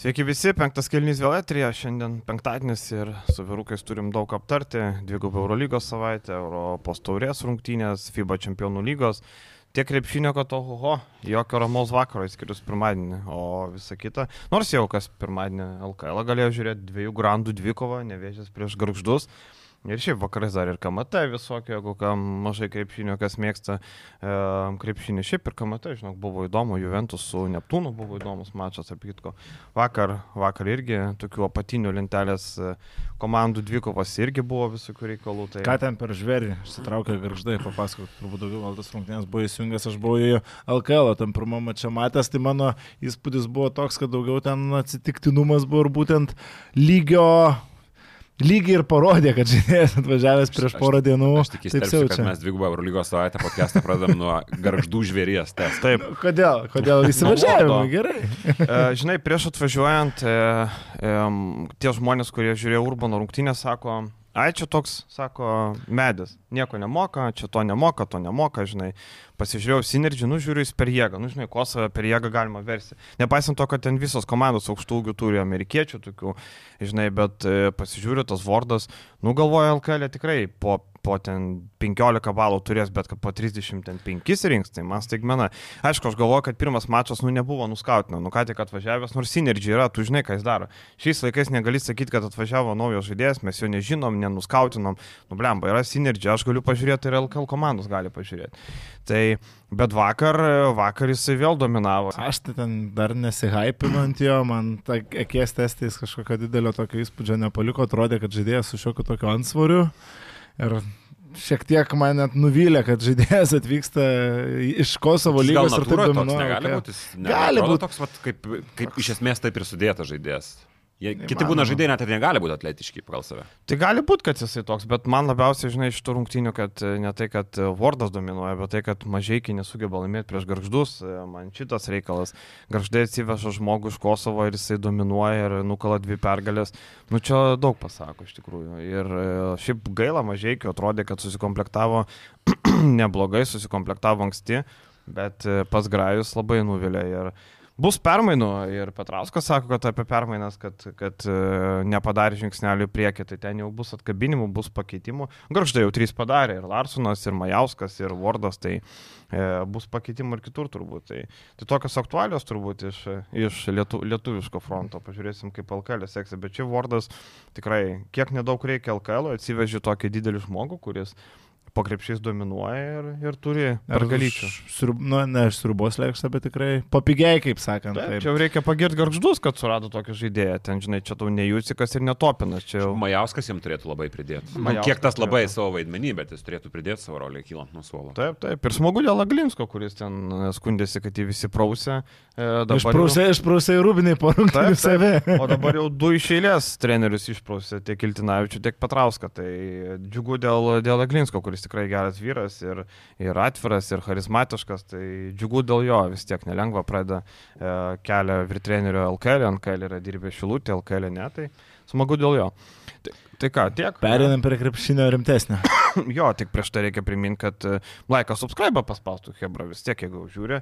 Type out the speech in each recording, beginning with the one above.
Sveiki visi, penktas kelnys vėl etrija, šiandien penktadienis ir su vyrukais turim daug aptarti, dvigubą Eurolygos savaitę, Europos taurės rungtynės, FIBA čempionų lygos, tiek krepšinio, kad ohoho, jokio ramaus vakaro, išskyrus pirmadienį, o visa kita. Nors jau kas pirmadienį LKL galėjo žiūrėti dviejų grandų dvikovą, nevėžęs prieš garždus. Ir šiaip vakarais dar ir KMT visokio, jeigu kam mažai krepšinio, kas mėgsta e, krepšinį. Šiaip ir KMT, žinok, buvo įdomu, Juventus su Neptūnu buvo įdomus mačas, apie kitko. Vakar, vakar irgi tokių apatinių lentelės e, komandų dvikovas irgi buvo visokių reikalų. Tai... Ką ten per žvėrį, išsitraukė garždai, papasakok, turbūt daugiau gal tas rungtynės buvo įsijungęs, aš buvau į LKL, tam pirmą mačą matęs, tai mano įspūdis buvo toks, kad daugiau ten atsitiktinumas buvo ir būtent lygio lygiai ir parodė, kad žaidėjas atvažiavęs prieš porą dienų. Aš tik įsiterpsiu, kad mes dvigubą Eurolygos savaitę podcastą pradedam nuo garždų žvėries. Test. Taip. Kodėl? Kodėl įsivažiavimo? Gerai. E, žinai, prieš atvažiuojant, e, e, tie žmonės, kurie žiūrėjo Urbano rungtynę, sako, Ai, čia toks, sako, medis, nieko nemoka, čia to nemoka, to nemoka, žinai. Pasižiūrėjau Synergy, nu žiūriu jis per jėgą, nu žinai, kosą per jėgą galima versti. Nepaisant to, kad ten visos komandos aukštų ūgių turi amerikiečių tokių, žinai, bet e, pasižiūriu tas Vordas, nu galvoju, LKL e tikrai po po ten 15 balų turės, bet kad po 35 rinks, tai man staigmena. Aišku, aš galvoju, kad pirmas mačas, nu, nebuvo nuskautina, nu, ką tik atvažiavęs, nors Synergy yra, tu žinai, ką jis daro. Šiais laikais negali sakyti, kad atvažiavo naujas žaidėjas, mes jo nežinom, nenuskautinom, nu, blemba, yra Synergy, aš galiu pažiūrėti ir LKL komandos gali pažiūrėti. Tai, bet vakar, vakar jisai vėl dominavo. Aš tai ten dar nesihypinu ant jo, man ta akies testais kažkokio didelio tokio įspūdžio nepaliko, atrodė, kad žaidėjas su šiokiu tokiu ansvoriu. Ir šiek tiek man net nuvylė, kad žaidėjas atvyksta iš Kosovo lygos ir taip toliau. Negali būti. Gali būti toks, vat, kaip, kaip iš esmės taip ir sudėta žaidėjas. Jie, kiti būna žaidėjai net ir negali būti atletiški pagal save. Tai gali būti, kad jisai toks, bet man labiausiai, žinai, iš tų rungtynių, kad e, ne tai, kad Vordas dominuoja, bet tai, kad mažai nesugeba laimėti prieš garždus, e, man šitas reikalas. Garždai atsiveža žmogų iš Kosovo ir jisai dominuoja ir nukala dvi pergalės. Nu čia daug pasako iš tikrųjų. Ir e, šiaip gaila mažai, atrodė, kad susikomplektavo neblogai, susikomplektavo anksti, bet pas Grajus labai nuvilė. Ir, Bus permainų ir Petrauskas sako, kad apie permainas, kad, kad e, nepadarė žingsnelių į priekį, tai ten jau bus atkabinimų, bus pakeitimų. Garždai jau trys padarė, ir Larsonas, ir Majauskas, ir Vordas, tai e, bus pakeitimų ir kitur turbūt. Tai, tai tokios aktualios turbūt iš, iš lietu, lietuviško fronto, pažiūrėsim, kaip LKL seksia, bet čia Vordas tikrai, kiek nedaug reikia LKL, atsivežė tokį didelį žmogų, kuris po krepšiais dominuoja ir, ir turi pergalyčių. Nu, ne iš srubos lėkštą, bet tikrai papigiai, kaip sakant. Taip, taip. Čia reikia pagirti garždus, kad surado tokį žaidėją. Ten, žinai, čia tau ne Jūsikas ir netopinas. Čia jau... Majauskas jam turėtų labai pridėti. Man kiek tas labai turėtų. savo vaidmenį, bet jis turėtų pridėti savo rolę kylant nuo suolo. Taip, taip. Ir smagu dėl Aglinsko, kuris ten e, skundėsi, kad jį visi prausė. E, išprausė, jau... išprausė ir po rungtynių save. O dabar jau du iš eilės trenerius išprausė tiek Kiltinavičių, tiek Patrauską. Tai džiugu dėl, dėl Aglinsko, kuris tikrai geras vyras ir, ir atviras, ir charizmatiškas, tai džiugu dėl jo, vis tiek nelengva pradeda e, kelią virtrenerio LKL, NKL yra dirbę šilutė, LKL ne, tai smagu dėl jo. Tai, tai ką, tiek. Perinam prie krepšinio rimtesnio. jo, tik prieš tai reikia priminti, kad e, laiką subscribe paspaustų Hebra vis tiek, jeigu žiūri.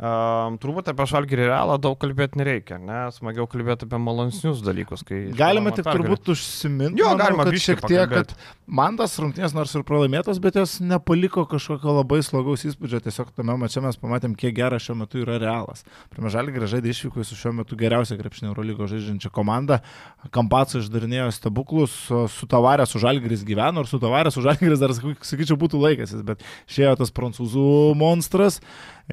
Um, turbūt apie Šalgirį realą daug kalbėti nereikia, nes smagiau kalbėti apie malonesnius dalykus. Galima tik pergalė. turbūt užsiminti. Jo, galima kad šiek tiek, kad man tas rungtynės nors ir pralaimėtos, bet jos nepaliko kažkokio labai slogaus įspūdžio. Tiesiog tame mače mes pamatėm, kiek geras šiuo metu yra realas. Pirmą Žalgirį žaidė išvyko su šiuo metu geriausia krepšinio Eurolygo žaidžiančia komanda. Kampaco išdarinėjo stebuklus, su tavarė su Žalgiris gyveno ir su tavarė su Žalgiris dar, sakyčiau, būtų laikęsis, bet išėjo tas prancūzų monstras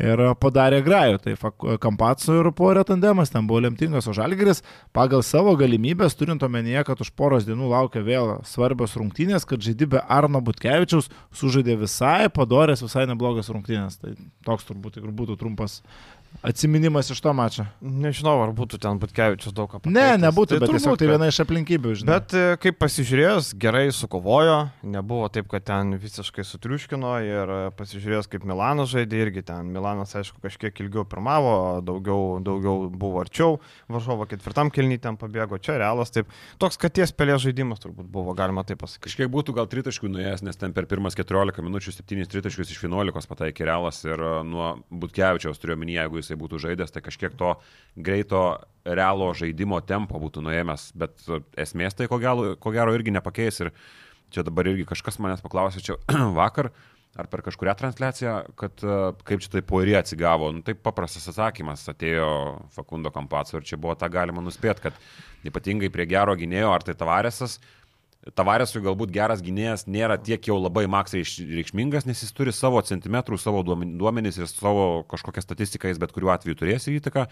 ir padarė grajų. Tai Kampaco ir Porė tandemas ten buvo lemtingas, o Žalgiris pagal savo galimybės, turint omenyje, kad už poros dienų laukia vėl svarbios rungtynės, kad žaidybė Arno Butkevičiaus sužaidė visai padorės, visai neblogas rungtynės. Tai toks turbūt ir būtų trumpas Atsiminimas iš to mačo. Nežinau, ar būtų ten Butkevičius daug ką pasakyti. Ne, nebūtų, tai bet turbūt, tiesiog tai viena iš aplinkybių, žinai. Bet e, kaip pasižiūrėjus, gerai sukovojo, nebuvo taip, kad ten visiškai sutriuškino ir e, pasižiūrėjus, kaip Milanas žaidė, irgi ten Milanas, aišku, kažkiek ilgiau pirmavo, daugiau, daugiau buvo arčiau, varžovo ketvirtam kelnytėm ten pabėgo, čia realas, taip, toks katies pelė žaidimas turbūt buvo, galima taip pasakyti. Kažkiek būtų gal tritaškų nuėjęs, nes ten per pirmas 14 minučių 7 tritaškus iš 11 pataikė realas ir e, nuo Butkevičiaus turiu minį, jeigu jis jisai būtų žaidęs, tai kažkiek to greito realo žaidimo tempo būtų nuėmęs, bet esmės tai ko gero, ko gero irgi nepakeis ir čia dabar irgi kažkas manęs paklausė čia vakar ar per kažkuria transliaciją, kad kaip čia tai poirė atsigavo. Nu, taip paprastas atsakymas atėjo Fakundo Kampaco ir čia buvo tą galima nuspėti, kad ypatingai prie gero gynėjo, ar tai tavarėsas, Tavaresui galbūt geras gynėjas nėra tiek jau labai maks reikšmingas, nes jis turi savo centimetrų, savo duomenys ir savo kažkokią statistiką jis bet kuriuo atveju turės įtaką.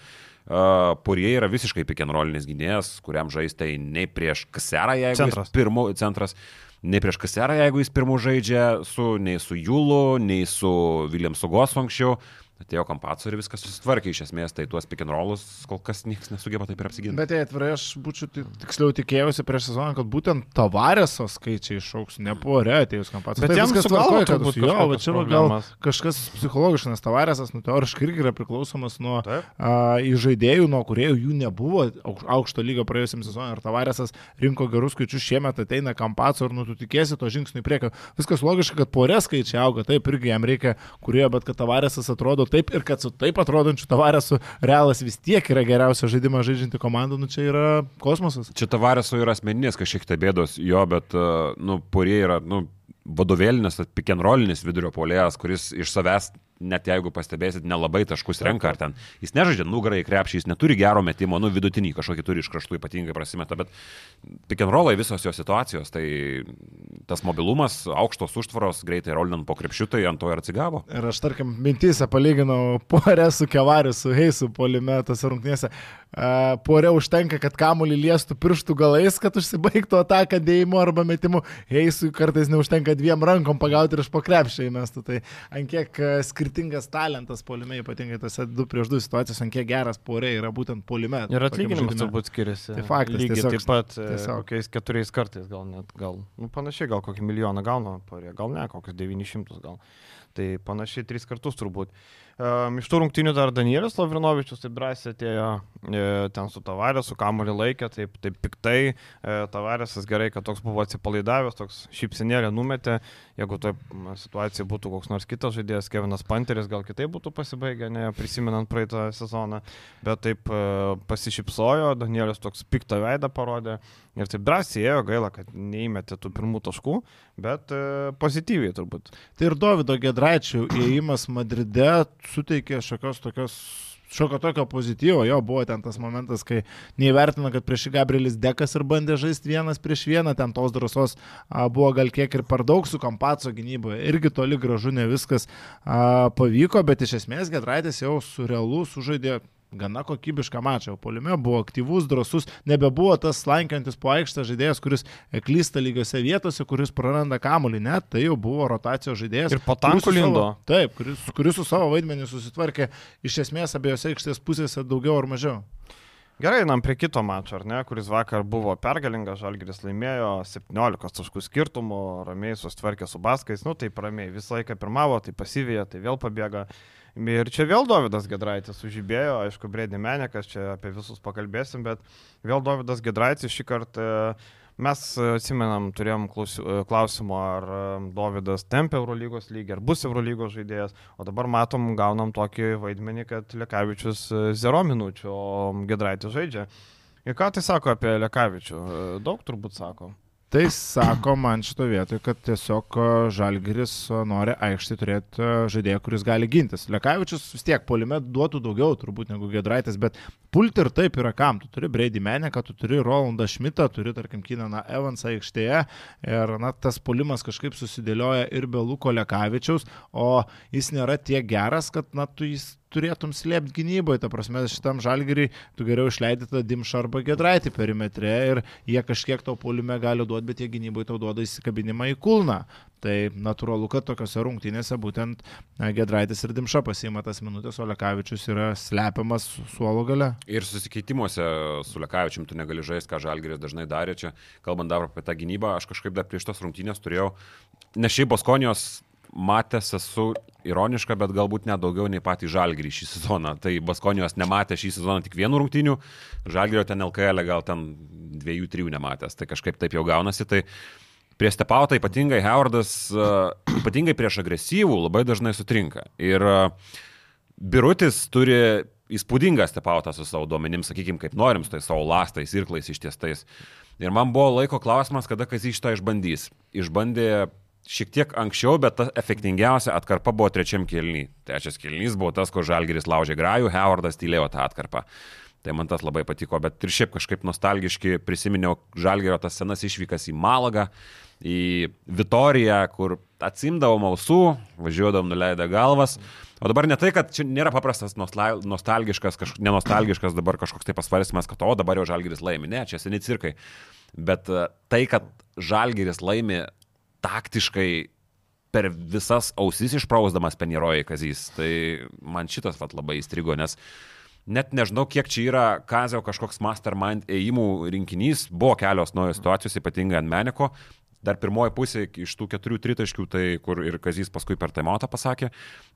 Uh, Purie yra visiškai pikenrolinis gynėjas, kuriam žaisti nei prieš kaserą, jeigu centras. jis pirmų centras, nei prieš kaserą, jeigu jis pirmų žaidžia, su, nei su Julu, nei su Viljamsu Gosu anksčiau. Atėjo kampaco ir viskas susitvarkė iš esmės, tai tuos rollus kol kas niekas nesugeba taip ir apsiginti. Bet jei atvirai, aš būčiau tiksliau tikėjausi prieš sezoną, kad būtent tavarėso skaičiai išauks, ne porė atėjus kampaco. Bet tai jam viskas tvarkoja, kad bus jo, bet čia gal kažkas psichologiškas, nes tavarėsas, nu, teoriškai irgi yra priklausomas nuo žaidėjų, nuo kuriejų jų nebuvo aukšto lygio praėjusiam sezonui. Ir tavarėsas rinko gerus skaičius, šiemet ateina kampaco ir nu tu tikėsi to žingsnio į priekį. Viskas logiška, kad porė skaičiai auga, taip irgi jam reikia, kurie, bet kad tavarėsas atrodo atrodo taip ir kad su taip atrodančiu Tavaresu Realas vis tiek yra geriausia žaidimą žaidžianti komanda, nu čia yra kosmosas. Čia Tavaresu yra asmeninės kažkiek tai bėdos jo, bet, nu, porie yra, nu, vadovėlinis, pikenrolinis vidurio polėjas, kuris iš savęs net jeigu pastebėsit, nelabai taškus renka, ar ten jis nežaidžia nugarai krepšį, jis neturi gero metimo, nu vidutinį kažkokį turi iš kraštų ypatingai prasimeta, bet pick and rollai visos jo situacijos, tai tas mobilumas, aukštos užtvaros, greitai rolinant po krepšių, tai ant to ir atsigavo. Ir aš tarkim mintysę palyginau porę su kevariu, su heisu polimetas rungtynėse. Porė užtenka, kad kamuolį liestų pirštų galais, kad užsibaigtų ataką dėjimu arba metimu. Heisui kartais neužtenka dviem rankom pagauti ir iš pokrepšį įmestų. Tai ant kiek skirtingai skirtingas talentas polime, ypatingai tose 2 prieš 2 situacijose, ant kiek geras porė yra būtent polime. Ir atlyginimas turbūt skiriasi. Tai faktas. Lygiai tiesiog, taip pat, e, tiesiog. kokiais keturiais kartais gal net, gal, nu, panašiai, gal kokį milijoną gauna porė, gal ne, kokius 900 gal. Tai panašiai tris kartus turbūt. Um, iš tų rungtynių dar Danielis Lavrinovičius taip drąsiai atėjo e, ten su Tavarė, su Kamolį laikė, taip, taip piktai. E, Tavarėsas gerai, kad toks buvo atsipalaidavęs, toks šypsenėlė numetė. Jeigu toje situacijoje būtų koks nors kitas žaidėjas, Kevinas Panteris, gal kitaip būtų pasibaigę, ne prisimenant praeitą sezoną. Bet taip e, pasišypsojo, Danielis toks piktą veidą parodė. Ir taip drąsiai ėjo, gaila, kad neįmetė tų pirmų taškų, bet e, pozityviai turbūt. Tai ir Davido Gedraičių įėjimas Madride suteikė šiokios tokios šiokio tokio pozityvo, jo buvo ten tas momentas, kai neįvertino, kad prieš Gabrielis Dekas ir bandė žaisti vienas prieš vieną, ten tos drąsos a, buvo gal kiek ir per daug su Kampaco gynyboje, irgi toli gražu ne viskas a, pavyko, bet iš esmės Gedraitis jau su realu sužaidė gana kokybišką mačą. Polime buvo aktyvus, drasus, nebebuvo tas slankiantis po aikštę žaidėjas, kuris klysta lygiose vietose, kuris praranda kamuolį, net tai jau buvo rotacijos žaidėjas. Ir patankų lindo. Taip, kuris, kuris su savo vaidmenį susitvarkė iš esmės abiejose aikštės pusėse daugiau ar mažiau. Gerai, einam prie kito mačo, ar ne, kuris vakar buvo pergalingas, Žalgiris laimėjo 17 taškų skirtumų, ramiai sustvarkė su Baskais, nu taip ramiai, visą laiką pirmavo, tai pasivyja, tai vėl pabėga. Ir čia vėl Davidas Gedraitis sužibėjo, aišku, Brėdė Menekas, čia apie visus pakalbėsim, bet vėl Davidas Gedraitis šį kartą mes atsimenam, turėjom klausimą, ar Davidas tempia Eurolygos lygį, ar bus Eurolygos žaidėjas, o dabar matom, gaunam tokį vaidmenį, kad Lekavičius 0 minučių, o Gedraitis žaidžia. Ir ką tai sako apie Lekavičių? Daug turbūt sako. Tai sako man šito vietoj, kad tiesiog Žalgiris nori aikštį turėti žaidėją, kuris gali gintis. Lekavičius vis tiek polime duotų daugiau turbūt negu Gedraitas, bet pulti ir taip yra kam. Tu turi Brady Meneką, tu turi Rolandą Šmitą, turi, tarkim, Kinaną Evansą aikštėje ir na, tas polimas kažkaip susidėlioja ir be Luko Lekavičiaus, o jis nėra tiek geras, kad na, tu jis turėtum slėpti gynyboje, ta prasme, šitam žalgiriui tu geriau išleidai tą Dimšą arba Gedraitį perimetre ir jie kažkiek tau poliume gali duoti, bet jie gynyboje tau duoda įsikabinimą į kulną. Tai natūralu, kad tokiuose rungtynėse būtent Gedraitis ir Dimša pasiima tas minutės, o Lekavičius yra slepiamas suolo gale. Ir susikeitimuose su Lekavičium tu negali žaisti, ką Žalgiris dažnai darė čia. Kalbant dar apie tą gynybą, aš kažkaip dar prieš tos rungtynės turėjau, ne šiaip Boskonijos matęs esu ironiška, bet galbūt net daugiau nei patį Žalgirį šį sezoną. Tai Baskonijos nematė šį sezoną tik vienų rungtynių, Žalgirio ten LKL gal ten dviejų, trijų nematęs, tai kažkaip taip jau gaunasi. Tai prie stepautą ypatingai Howardas, uh, ypatingai prieš agresyvų, labai dažnai sutrinka. Ir uh, Birutis turi įspūdingą stepautą su savo duomenim, sakykime, kaip norim, su tais savo lastais, irklais ištiestais. Ir man buvo laiko klausimas, kada kas iš to išbandys. Išbandė šiek tiek anksčiau, bet ta efektingiausia atkarpa buvo trečiam kilny. Trečias kilnys buvo tas, kur Žalgeris laužė grajų, Howardas tylėjo tą atkarpą. Tai man tas labai patiko, bet ir šiaip kažkaip nostalgiški prisiminiau Žalgerio tas senas išvykas į Malagą, į Vitoriją, kur atsimdavom ausų, važiuodavom nuleidę galvas. O dabar ne tai, kad čia nėra paprastas nostalgiškas, kaž, nenostalgiškas dabar kažkoks tai pasvarstymas, kad o dabar jau Žalgeris laimi. Ne, čia seni cirkai. Bet e, tai, kad Žalgeris laimi taktiškai per visas ausis išprausdamas Penirojai Kazys, tai man šitas vat, labai įstrigo, nes net nežinau, kiek čia yra Kazio kažkoks mastermind ėjimų rinkinys, buvo kelios naujos situacijos, ypatingai ant Meniko, dar pirmoji pusė iš tų keturių tritaškių, tai kur ir Kazys paskui per taimotą pasakė,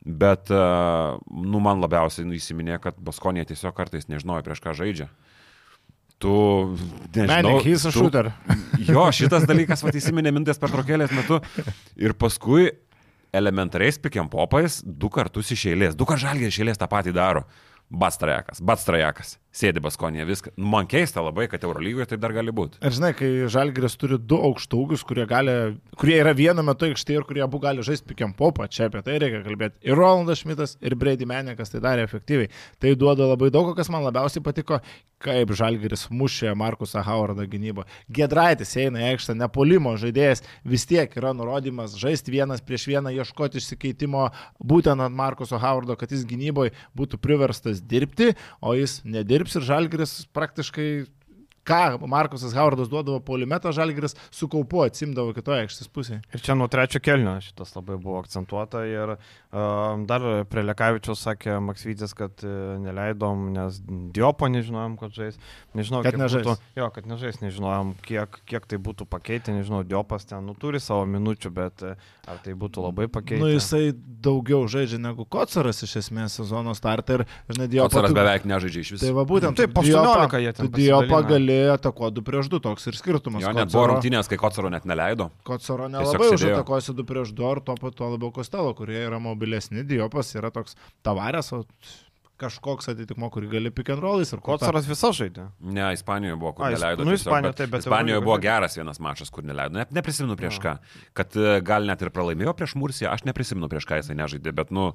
bet, nu, man labiausiai įsiminė, kad Baskonė tiesiog kartais nežinojo, prieš ką žaidžia. Tu, nežinau. Menik, jis tu- šūter. Jo, šitas dalykas, va, įsiminė mintis per trokėlės metu. Ir paskui elementariais pikiam popais du kartus iš eilės. Du kartus žalgiai iš eilės tą patį daro. Batstrajakas, Batstrajakas. Sėdi Baskonė, viską. Nu, Man keista labai, kad Eurolygoje taip dar gali būti. Ir žinai, kai Žalgiris turi du aukštaugius, kurie, gali, kurie yra vienu metu aikštėje ir kurie abu gali žaisti pikiam popą, čia apie tai reikia kalbėti. Ir Rolandas Šmitas, ir Brady Menikas tai darė efektyviai. Tai duoda labai daug, kas man labiausiai patiko, kaip Žalgiris mušė Markusą Howardą gynybą. Gedraitis eina į aikštę, nepolimo žaidėjas, vis tiek yra nurodymas žaisti vienas prieš vieną, ieškoti išsikeitimo būtent ant Markuso Howardo, kad jis gynyboje būtų priverstas dirbti, o jis nedirbs ir Žalgiris praktiškai ką Markusas Howardas duodavo polimetą, Žalgiris su kaupu atsimdavo kitoje aikštės pusėje. Ir čia nuo trečio kelnio šitas labai buvo akcentuota ir uh, dar prie Lekavičiaus sakė Maksvytis, kad uh, neleidom, nes Diopo nežinojom, kad žais. Nežinau, Kad kiek nežais. Būtų, jo, kad nežais, nežinojom, kiek, kiek tai būtų pakeitę, nežinau, Diopas ten nu, turi savo minučių, bet uh, ar tai būtų labai pakeitę. Nu, jisai daugiau žaidžia negu Kocaras iš esmės sezono startą ir, žinai, Diopa. Joparas tu- beveik nežaidžia iš Tai viso. va būtent. Taip, po tu Diopą- 18 jie ten Diopą pasidalina. Gali atakuoti 2 prieš 2, toks ir skirtumas. Jo, net buvo rungtynės, kai Kocaro net neleido. Kocaro nelabai užatakosi 2 prieš 2, ar tuo pat tuo labiau Kostelo, kurie yra mobilesni, Diopas yra toks tavarės, o kažkoks atitikmo, kurį gali pick and rollais ir Kocaras visą žaidė. Ne, Ispanijoje buvo, kur A, neleido. nu, Ispanijoje bet taip, bet Ispanijoje buvo geras vienas mačas, kur neleido. Net neprisimenu prieš ką. Kad e, gal net ir pralaimėjo prieš Mursiją, aš neprisimenu prieš ką jisai nežaidė, bet, nu,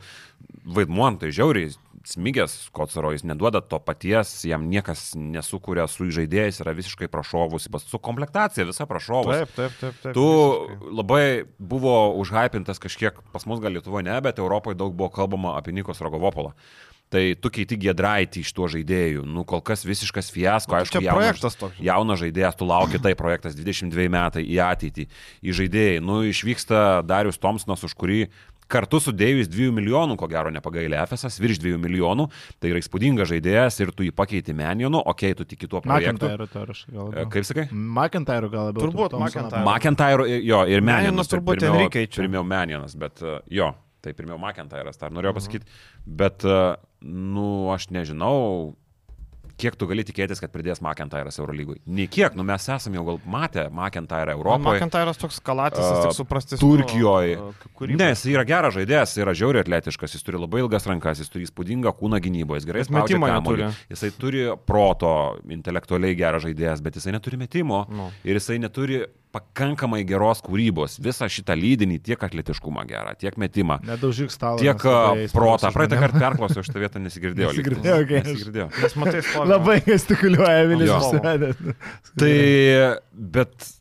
vaidmuon tai žiauriai smigęs Kocaro, jis neduoda to paties, jam niekas nesukūrė su žaidėjais, yra visiškai prašovus, pas- su komplektacija visa prašovus. Taip, taip, taip. taip Tu visiškai. labai buvo užhypintas kažkiek, pas mus gal Lietuvoje ne, bet Europoje daug buvo kalbama apie Nikos Rogovopolą. Tai tu keiti Gedraitį iš tuo žaidėjų. Nu, kol kas visiškas fiasko, Nu, aišku, čia jaunas, projektas toks. jaunas žaidėjas, tu lauki tai projektas 22 metai į ateitį, į žaidėjai. Nu, išvyksta Darius Thompsonas, už kurį kartu sudėjus 2 milijonų, ko gero nepagailė Efesas, virš 2 milijonų, tai yra įspūdingas žaidėjas ir tu jį pakeiti Menijonu, okei, okay, tu tiki tuo projektu. Gal E. Kaip sakai? McIntyre gal labiau. Turbūt McIntyre. McIntyre, jo, ir Menionas Menionas. turbūt pirmiau- ten reikia čia. Pirmiau Menionas, bet uh, jo, tai pirmiau McIntyre'as, dar Mhm. norėjau pasakyti. Bet, nu, aš nežinau, kiek tu gali tikėtis, kad pridės McIntyre'as Eurolygui. Nei kiek, nu mes esame jau gal matę McIntyre Europoje. Makantyras toks kalatis, jis tik suprasti. Turkijoje. Ne, jis yra geras žaidėjas, jis yra žiauriai atletiškas, jis turi labai ilgas rankas, jis turi įspūdingą kūną gynyboje, jis gerai kamuolį. neturi. Jisai turi proto, intelektualiai geras žaidėjas, bet jisai neturi metimo Nu. ir jisai neturi pakankamai geros kūrybos. Visą šitą lydinį, tiek atletiškumą gerą, tiek metimą. Nedaužyk stalo. Tiek a, protą. Praeitą kartą perklausiau šitą vietą, nesigirdėjau. lyg. Nesigirdėjo, okei. Nesigirdėjau. Nes matai. Labai gestikuliuoja Vilis. Tai, bet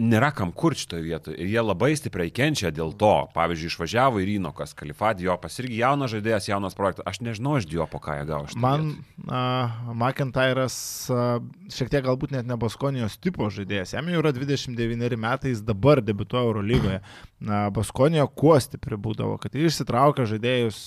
nėra kam kur šitoje vietoje. Ir jie labai stipriai kenčia dėl to. Pavyzdžiui, išvažiavo į Rynokas, Kalifat Diopas, irgi jaunas žaidėjas, jaunas projektas. Aš nežinau iš Diopo, ką jie gavo. Man uh, McIntyre'as uh, šiek tiek galbūt net ne Baskonijos tipo žaidėjas. Jam jau yra 29 metai, jis dabar debituoja Eurolygoje. Uh, Baskonijo kuo stipri būdavo, kad jis išsitraukia žaidėjus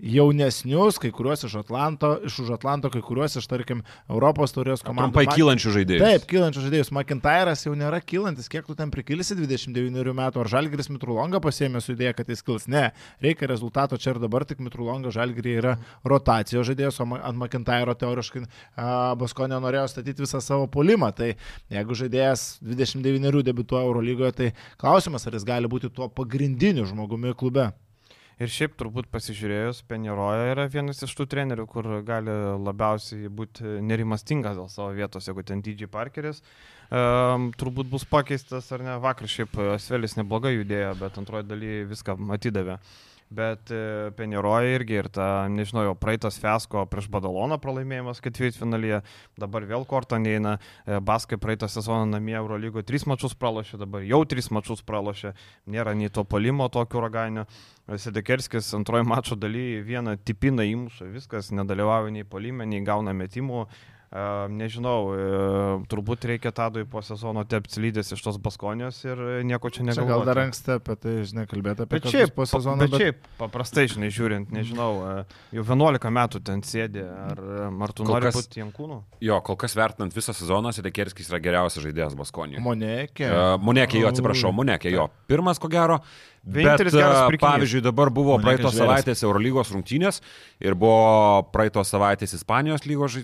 jaunesnius, kai kuriuos iš Atlanto, iš už Atlanto, kai kuriuos iš, tarkim, Europos turės komandų. Trumpai kylančių žaidėjų. Taip, kylančius žaidėjus. McIntyre'as jau nėra kylantis, kiek tu ten prikilsi 29 metų. Ar Žalgiris Mitrulongą pasėmė su idėja, kad jis kils? Ne, reikia rezultato čia ir dabar, tik Mitrulonga Žalgirį yra rotacijos žaidėjas, o ant McIntyre'o teoriškai uh, Baskonė norėjo statyti visą savo polimą. Tai jeigu žaidėjas 29 debituoja Eurolygoje, tai klausimas, ar jis gali būti tuo pagrindiniu žmogumi klube. Ir šiaip turbūt pasižiūrėjus, Penjeroja yra vienas iš tų trenerių, kur gali labiausiai būti nerimastingas dėl savo vietos, jeigu ten DJ Parkeris. Um, turbūt bus pakeistas ar ne, vakar šiaip Svelis neblogai judėjo, bet antroji daly viską atidavė. Bet e, Penjeroja irgi ir ta, nežinau, jau praeitas Fesko prieš Badaloną pralaimėjimas ketvirtfinalyje, dabar vėl kortą neina, e, Baskai praeitą sezoną namie Eurolygo tris mačius pralošė, dabar jau tris mačius pralošė, nėra nei to palimo tokio uraganio. Sedekerskis antrojo mačo dalyje vieną tipiną įmušą, viskas, nedalyvauja nei palime, nei gauna metimų. Nežinau, turbūt reikia Tadui po sezono tepti lydės iš tos Baskonijos ir nieko čia negalvoju. Gal dar anksti apie tai, žinai, kalbėti apie bet šiaip, po sezono. Bet, bet šiaip, paprastai, žinai, žiūrint, nežinau, jau 11 metų ten sėdi, ar, ar tu kol nori kas, būti Jankūnu? Jo, kol kas vertinant visą sezoną, Sedekerskis yra geriausias žaidėjas Baskonijoje. Monekė. Uh, Monekė, jo, atsiprašau, Monekė, jo. Pirmas, ko gero. Bet, pavyzdžiui, dabar buvo praeitos savaitės Eurolygos rungtynės ir buvo praeitos savaitės Ispanijos lygos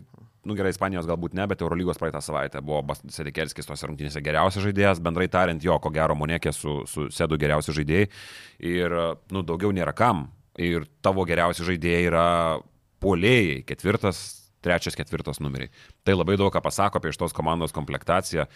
nu gerai, Ispanijos galbūt ne, bet Eurolygos praeitą savaitę buvo Sedikerskis tose rungtynėse geriausias žaidėjas, bendrai tariant, jo, ko gero Monekė su, su Sedu geriausi žaidėjai ir, nu, daugiau nėra kam. Ir tavo geriausi žaidėjai yra polėjai, ketvirtas, trečias, ketvirtas numeriai. Tai labai daug ką pasako apie šitos komandos komplektaciją.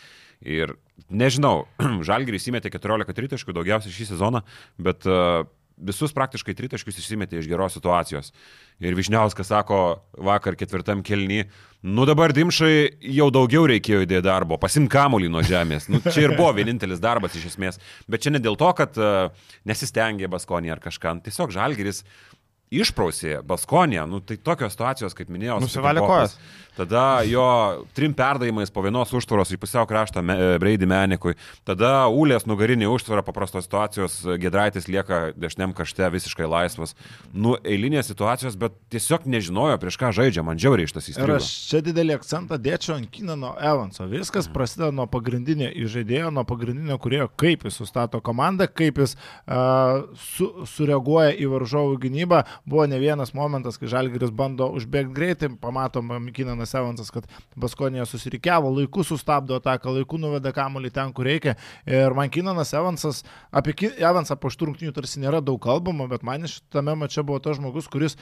Ir nežinau, Žalgiris įmetė 14 tritaškų daugiausiai šį sezoną, bet uh, visus praktiškai tritaškius išsimetė iš geros situacijos. Ir Višniauskas sako vakar ketvirtam kelny, nu dabar Dimšai jau daugiau reikėjo įdėti darbo, pasim kamolį nuo žemės. Nu, čia ir buvo vienintelis darbas iš esmės. Bet čia ne dėl to, kad uh, nesistengė Baskonį ar kažką. Tiesiog Žalgeris išprausė Baskonė, nu tai tokios situacijos, kaip minėjau, nusivalė kojas. Tada jo trim perdavimais po vienos užtvaros į pusiau kraštą me, Breidį Menikui. Tada Ulės nugarinė užtvara paprastos situacijos, Gedraitis lieka dešiniam kašte visiškai laisvas. Nu, eilinės situacijos, bet tiesiog nežinojo, prieš ką žaidžia, man džiauriai šitas įstrigęs. Ir aš čia didelį akcentą dėčiau ant Kinano Evanso. Viskas mhm. prasideda nuo pagrindinio įžaidėjo, nuo pagrindinio kurėjo, kaip jis sustato komandą, kaip jis uh, su, sureaguoja į varžovų gynybą. Buvo ne vienas momentas, kai Žalgiris bando užbėgti greitai, pamatom Kinanas Kinanas Evansas, kad Baskonija susirikiavo, laiku sustabdo ataką, laiku nuveda kamuolį ten, kur reikia. Ir man Kinanas Evansas, apie Evansą po šturmtinių tarsi nėra daug kalbama, bet man šitame mače buvo tas žmogus, kuris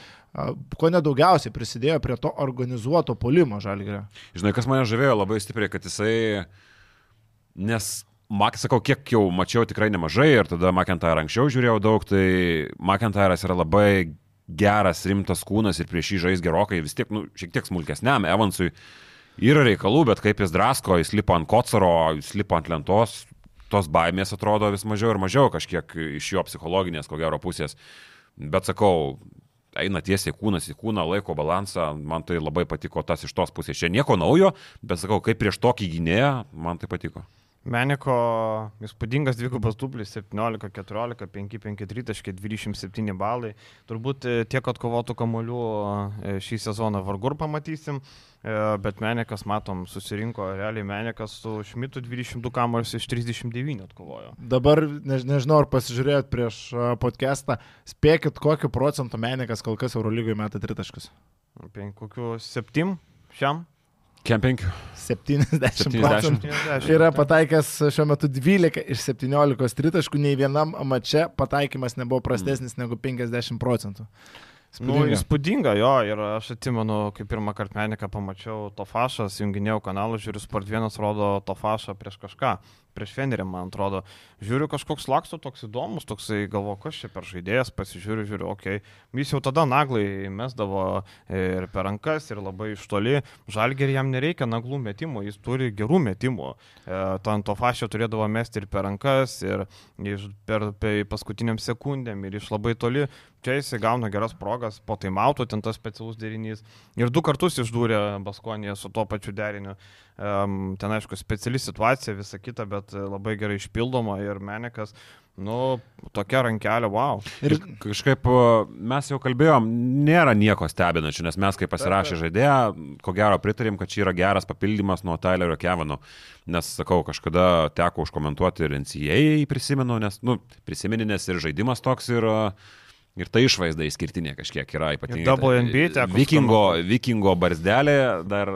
ko nedaugiausiai prisidėjo prie to organizuoto polimo žalgerio. Žinai, kas mane žavėjo labai stipriai, kad jisai, nes Mak, sakau, kiek jau mačiau tikrai nemažai ir tada McIntyre anksčiau žiūrėjau daug, tai McIntyre'as yra labai geras, rimtas kūnas ir prieš jį žais gerokai, vis tiek, nu, šiek tiek smulkesniam Evansui yra reikalų, bet kaip jis drasko, jis lipa ant kocaro, jis lipa ant lentos, tos baimės atrodo vis mažiau ir mažiau kažkiek iš jo psichologinės, ko gero, pusės. Bet sakau, eina tiesiai kūnas į kūną, laiko balansą, man tai labai patiko tas iš tos pusės. Čia nieko naujo, bet sakau, kaip prieš tokį gynėją, man tai patiko. Meniko įspūdingas dvigubas dublis 17, 14, 5, 5, 3, 27 balai. Turbūt e, tiek atkovotų kamolių e, šį sezoną vargur pamatysim, e, bet Menikas, matom, susirinko realiai Menikas su Šmitu 22 kamolius iš 39 atkovojo. Dabar než, nežinau, ar pasižiūrėjot prieš podcastą, spėkit, kokiu procentu Menikas kol kas Eurolygoje meta tritaškus. Kokiu 7 šiam? Kemping. 70, 70 procentų. Yra pataikęs šiuo metu 12 iš 17 tritaškų, nei vienam mače pataikymas nebuvo prastesnis mm. negu 50 procentų. Spūdinga. Nu, įspūdinga, jo, ir aš atsimenu, kai pirmą kartą meniką pamačiau Tofašas, junginėjau kanalą, žiūriu, Sport 1 rodo Tofašą prieš kažką prieš Fenerį, man atrodo. Žiūriu, kažkoks laksto toks įdomus, toksai galvo, kas čia per žaidėjas, pasižiūriu, žiūriu, okei. Okay. Jis jau tada naglai mesdavo ir per rankas, ir labai iš toli. Žalgerį jam nereikia naglų metimų, jis turi gerų metimų. E, Tant to fašio turėdavo mesti ir per rankas, ir iš, per, per paskutiniam sekundėm, ir iš labai toli. Čia jis gauna geras progas, po taimauto ten tas specialus derinys. Ir du kartus išdūrė Baskonėje su tuo pačiu deriniu. Ten aišku, speciali situacija, visa kita, bet labai gerai išpildoma ir Menikas, nu, tokia rankelė, wow. Ir kažkaip mes jau kalbėjom, nėra nieko stebinančio, nes mes kaip pasirašė žaidėją, ko gero pritarėm, kad čia yra geras papildymas nuo Tylerio Kevino. Nes, sakau, kažkada teko užkomentuoti ir NCA prisimenu, nes, nu, prisiminė, nes ir žaidimas toks ir uh, Ir ta išvaizda išskirtinė kažkiek yra ypatingai. WNBA teko Vikingo, vikingo barzdelė dar,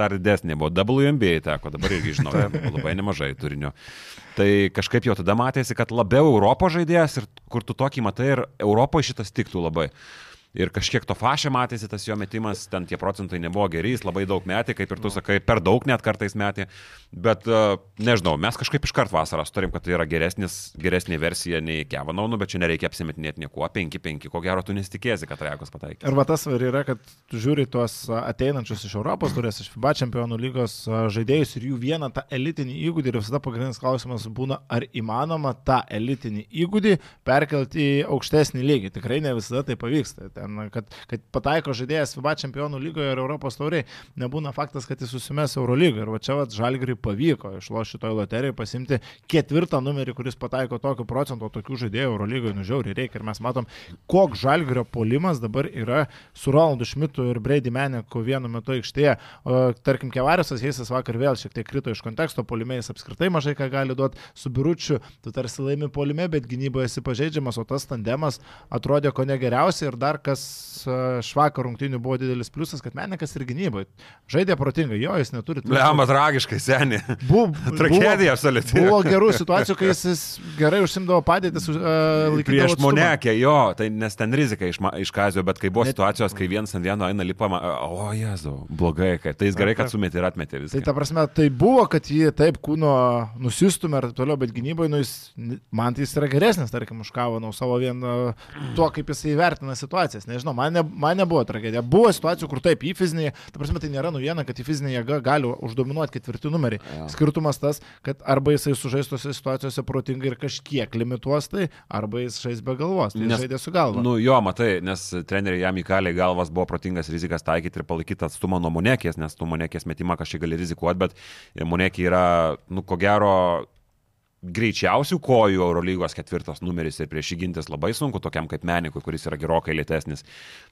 dar didesnė buvo. WNBA teko, dabar irgi žinau, labai nemažai turinio. Tai kažkaip jau tada matėsi, kad labiau Europos žaidėjas ir kur tu tokį matai ir Europoje šitas tiktų labai. Ir kažkiek to fašė matėsi, tas jo metimas, ten tie procentai nebuvo geri, jis labai daug metė, kaip ir tu sakai, per daug net kartais metė. Bet uh, nežinau, mes kažkaip iškart vasarą sutarim, kad tai yra geresnis, geresnė versija nei Kevanaunu, bet čia nereikia apsimetinėti nieko. 5-5, ko gero tu nesitikėsi, kad Rajekos pataikė. Ir va tas ir yra, kad tu žiūri tuos ateinančius iš Europos turės, iš FIBA čempionų lygos žaidėjus ir jų vieną tą elitinį įgūdį ir visada pagrindinis klausimas būna, ar įmanoma tą elitinį įgūdį perkelti į aukštesnį lygį. Tikrai ne visada tai pavyksta. Ten, kad, kad pataiko žaidėjas FIBA čempionų lygoje ir Europos tauriai, nebūna faktas, kad jis susimes Eurolygoje. Ir va čia va Žalgiriui pavyko išlošti šitoje loterijoje pasimti ketvirtą numerį, kuris pataiko tokiu procentu, tokių žaidėjų Eurolygoje nužiauriai reikia. Ir mes matom, koks Žalgirio polimas dabar yra su Rolandu Šmitu ir Brady Meneku vienu metu aikštėje. O, tarkim, Kevarisas Heisas vakar vėl šiek tiek krito iš konteksto, polime jis apskritai mažai ką gali duoti, su Biručiu tu tarsi laimi polime, bet gynyboje esi pažeidžiamas, o tas tandemas atrodė ko negeriausiai ir dar kas e, švakar rungtinių buvo didelis pliusas, kad Menekas ir gynyboje žaidė protingai, jo jis neturi. Lemma tragiškai, seniai. Bu- Tragedija absoliuti. Buvo gerų situacijų, kai jis, gerai užsimdavo padėtis, uh, laikydavo Prieš atstumą. Monekę, jo, tai nes ten rizika iš, iš kazio, bet kai buvo Net- situacijos, kai vienas ant vieno eina lipama, o jezu, blogai, kaip. Tai jis gerai, kad sumetė ir atmetė Tai viską. ta prasme, tai buvo, kad jį taip kūno nusistumė ir taip toliau, bet gynyboje, nu, jis, man tai jis yra geresnis, tarkim, už Kavanau savo vien tuo, kaip jis įvertina situacijas. Nežinau, man, ne, man nebuvo tragedija. Buvo situacijų, kur taip, į fizinį, ta prasme, tai nėra naujiena, kad į fizinį jėgą gali uždominuoti ketvirtį numerį. Jo. Skirtumas tas, kad arba jisai sužaistose situacijose protingai ir kažkiek limituos tai, arba jis žais be galvos. Tai Nes- žaidė su galva. Nu jo, matai, nes treneriai jam įkalė galvas buvo protingas rizikas taikyti ir palaikyti atstumą nuo monekės, nes tu monekės metimą kažkiek gali rizikuoti, bet monekė yra, nu ko gero, greičiausių kojų Eurolygos ketvirtas numeris ir prieš jį gintis labai sunku tokiam kaip Menikui, kuris yra gerokai lėtesnis.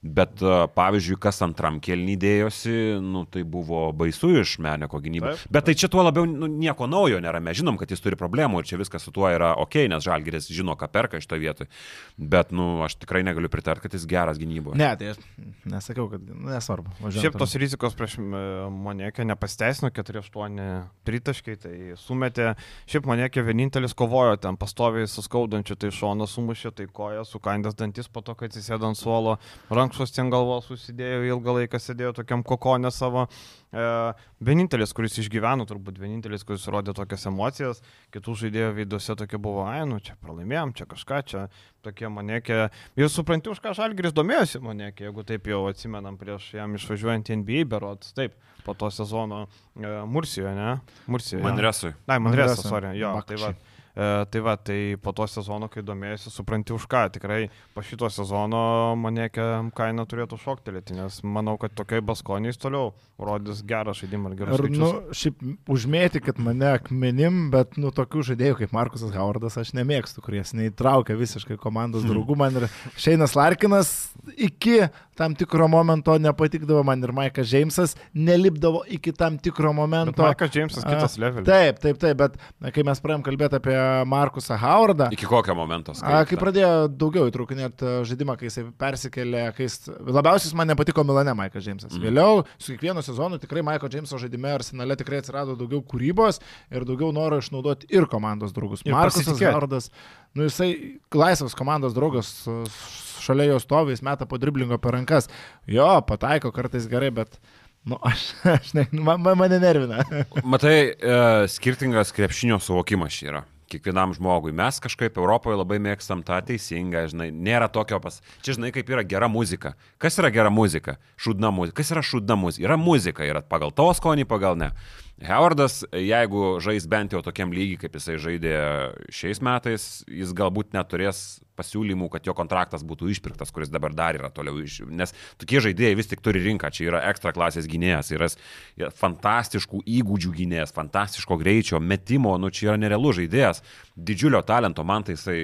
Bet e, pavyzdžiui, kas antram kelnį dėjosi, nu, tai buvo baisu iš Meniko gynybos. Bet tai čia tuo labiau nu, nieko naujo nėra. Mes žinom, kad jis turi problemų ir čia viskas su tuo yra ok, nes Žalgiris žino, ką perka iš to vietoj. Bet, nu, aš tikrai negaliu pritarti, kad jis geras gynyboje. Ne, tai aš nesakiau, kad nu, nesvarbu. važiuojam Šiaip tos rizikos prieš Monekę nepasteisino, 4-8 tritaškai, tai sumetė. Šiaip Monekė vienintelis kovojo ten pastoviai suskaudančiu, tai šoną sumušė, tai koja, sukandęs dantis po to, kai atsisėdo ant suolo, rankšos ten galvos susidėjo, ilgą laiką sėdėjo tokiam kokonė savo. E, vienintelis, kuris išgyveno, turbūt vienintelis, kuris rodė tokias emocijas, kitų žaidėjų veiduose tokie buvo, ai, nu čia pralaimėjom, čia kažką, čia tokie Monekė. Ir supranti, už ką Žalgiris domėjosi Monekė, jeigu taip jau atsimenam prieš jam išvažiuojant į NBA, berots, taip, po to sezono e, Mursijoje, ne? Mursijoje. Manresui. Na, Manresą. sorry, jo, tai va. E, tai va, tai po to sezono, kai domėjasi, supranti už ką. Tikrai po šito sezono manekė kaina turėtų šoktelėti, nes manau, kad tokiai baskoniais toliau rodys gerą žaidimą ir Ir, skaičius. nu, šiaip užmėti, kad mane akmenim, bet, nu, tokių žaidėjų kaip Markusas Howardas aš nemėgstu, kurie neįtraukia visiškai komandos draugų. Man ir Šeinas Larkinas iki tam tikro momento nepatikdavo, man ir Maikas Džeimsas nelipdavo iki tam tikro momento. Maikas Džeimsas kitas levelis. Taip, taip, taip, bet na, kai mes pradėjom kalbėti apie Markusą Howardą, Iki kokio momento? A, kai pradėjo daugiau įtraukinėti žaidimą, kai jisai persikėlė, kai jis, labiausiai jis man nepatiko Milane Maikas Džeimsas. Mm. Vėliau, su kiekvienu sezonu tikrai Maiko Džeimso žaidime arsenale tikrai atsirado daugiau kūrybos ir daugiau noro išnaudoti ir komandos draugus. Ir Markusas pasitikėti. Nu jisai laisvas komandos draugas, šalia jo stovi, jis meta po driblingo per rankas. Jo, pataiko kartais gerai, bet... Nu, aš, aš ne, man, man- mane nervina. Matai, e, skirtingas krepšinio suvokimas čia yra. Kiekvienam žmogui. Mes kažkaip Europoje labai mėgstam tą teisingą, žinai, nėra tokio pas... Čia, žinai, kaip yra gera muzika. Kas yra gera muzika? Šūdna muzika. Kas yra šūdna muzika? Yra muzika, yra pagal tavo skonį, pagal ne. Howardas, jeigu žais bent jau tokiam lygiai, kaip jisai žaidė šiais metais, jis galbūt neturės pasiūlymų, kad jo kontraktas būtų išpirktas, kuris dabar dar yra toliau iš... Nes tokie žaidėjai vis tik turi rinką, čia yra ekstra klasės gynėjas, yra fantastiškų įgūdžių gynėjas, fantastiško greičio, metimo, nu čia yra nerealus žaidėjas, didžiulio talento, man tai jisai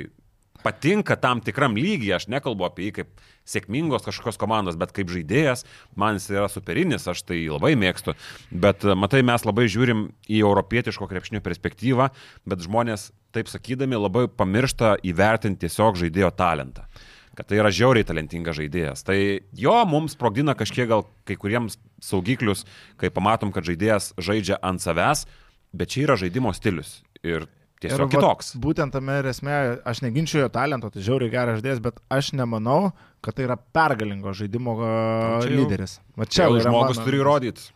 patinka tam tikram lygiai, aš nekalbu apie jį kaip sėkmingos kažkokios komandos, bet kaip žaidėjas, man jis yra superinis, aš tai labai mėgstu. Bet e, matai, mes labai žiūrim į europietiško krepšinio perspektyvą, bet žmonės, taip sakydami, labai pamiršta įvertinti tiesiog žaidėjo talentą. kad tai yra žiauriai talentingas žaidėjas. Tai jo mums sprogdina kažkiek gal kai kuriems saugiklius, kai pamatom, kad žaidėjas žaidžia ant savęs, bet čia yra žaidimo stilius. Ir tiesiog vat kitoks. Būtent tame ir esmė, aš neginčiu jo talento, tai žiauriai geras žaidėjas, bet aš nemanau, kad tai yra pergalingo žaidimo čia jau- lyderis. Va Čia jau yra žmogus mano- turi įrodyti.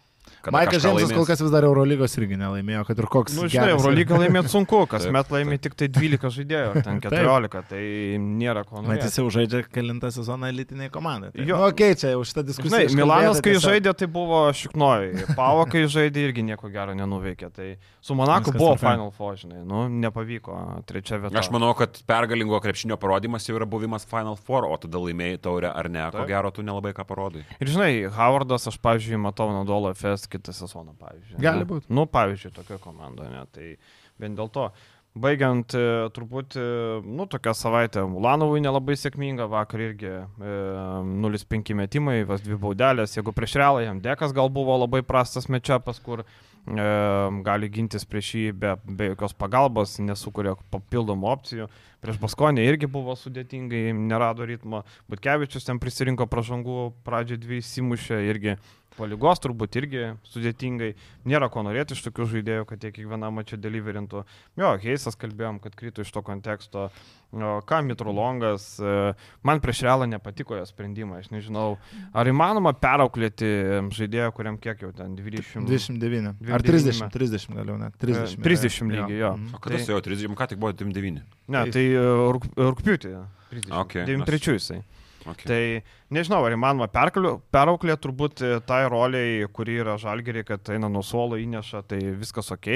Maikas Žemsas kol kas vis dar Eurolygos irgi nelaimėjo, kad ir koks. Nu, žinai. Eurolygą laimėti sunku, kas Taip, met laimė tik tai 12 žaidėjų, ten Taip. 14, tai nėra ko Mat, jis norėti. jau žaidžia kelintą sezoną elitiniai komandai. Tai, Jo. nu, okei, okay, čia jau šitą diskusiją. Žinai, Milanas, kai tiesiog. žaidė, tai buvo šiknoji. Pavo, kai žaidė, irgi nieko gero nenuveikė. Tai su Monaku Viskas buvo tvarkoj. Final Four, žinai, nu, nepavyko trečia vieta. Aš manau, kad pergalingo krepšinio parodimas jau yra buvimas Final Four, o tada laimėjai taurę ar ne. Ko Taip. gero, tu nelabai ką parodai. Ir žinai, Howardas, aš, pavyzdžiui, matau Nadolo FS kitą sezoną, pavyzdžiui. Gali Nu, būt. Nu, pavyzdžiui, tokio komandoje, ne. Tai vien dėl to. Baigiant, e, turbūt, nu, tokią savaitę Mulanovui nelabai sėkminga, vakar irgi e, 0,5 metimai, vas dvi baudelės, jeigu prieš realą jam dekas gal buvo labai prastas mečiapas, kur e, gali gintis prieš jį be, be jokios pagalbos, nesukuria papildomų opcijų. Prieš Baskonę irgi buvo sudėtingai, nerado ritmo. Butkevičius ten prisirinko pražangų, pradžioje dvi įsimušė irgi palygos, turbūt irgi sudėtingai. Nėra ko norėti iš tokių žaidėjų, kad jie kiekvieną mačią deliverintų. Jo, Heisas kalbėjom, kad krito iš to konteksto. Ką Mitrolongas, e, man prieš realą nepatiko jo sprendimai, aš nežinau, ar įmanoma perauklėti žaidėją, kuriam kiek jau ten 20. 29. Ar 29. 30, 30 gal jau net. 30. 30 lygiai, jo. Mhm. O kada Tai- jo 30, ką tik buvo 29? Ne, Tai- rūp, rūpiutį. 30. Okay, 93 jisai. Okay. Tai nežinau, ar įmanoma perauklėti turbūt e, tai roliai, kuri yra žalgeriai, kad eina nuo suolo įneša, tai viskas ok,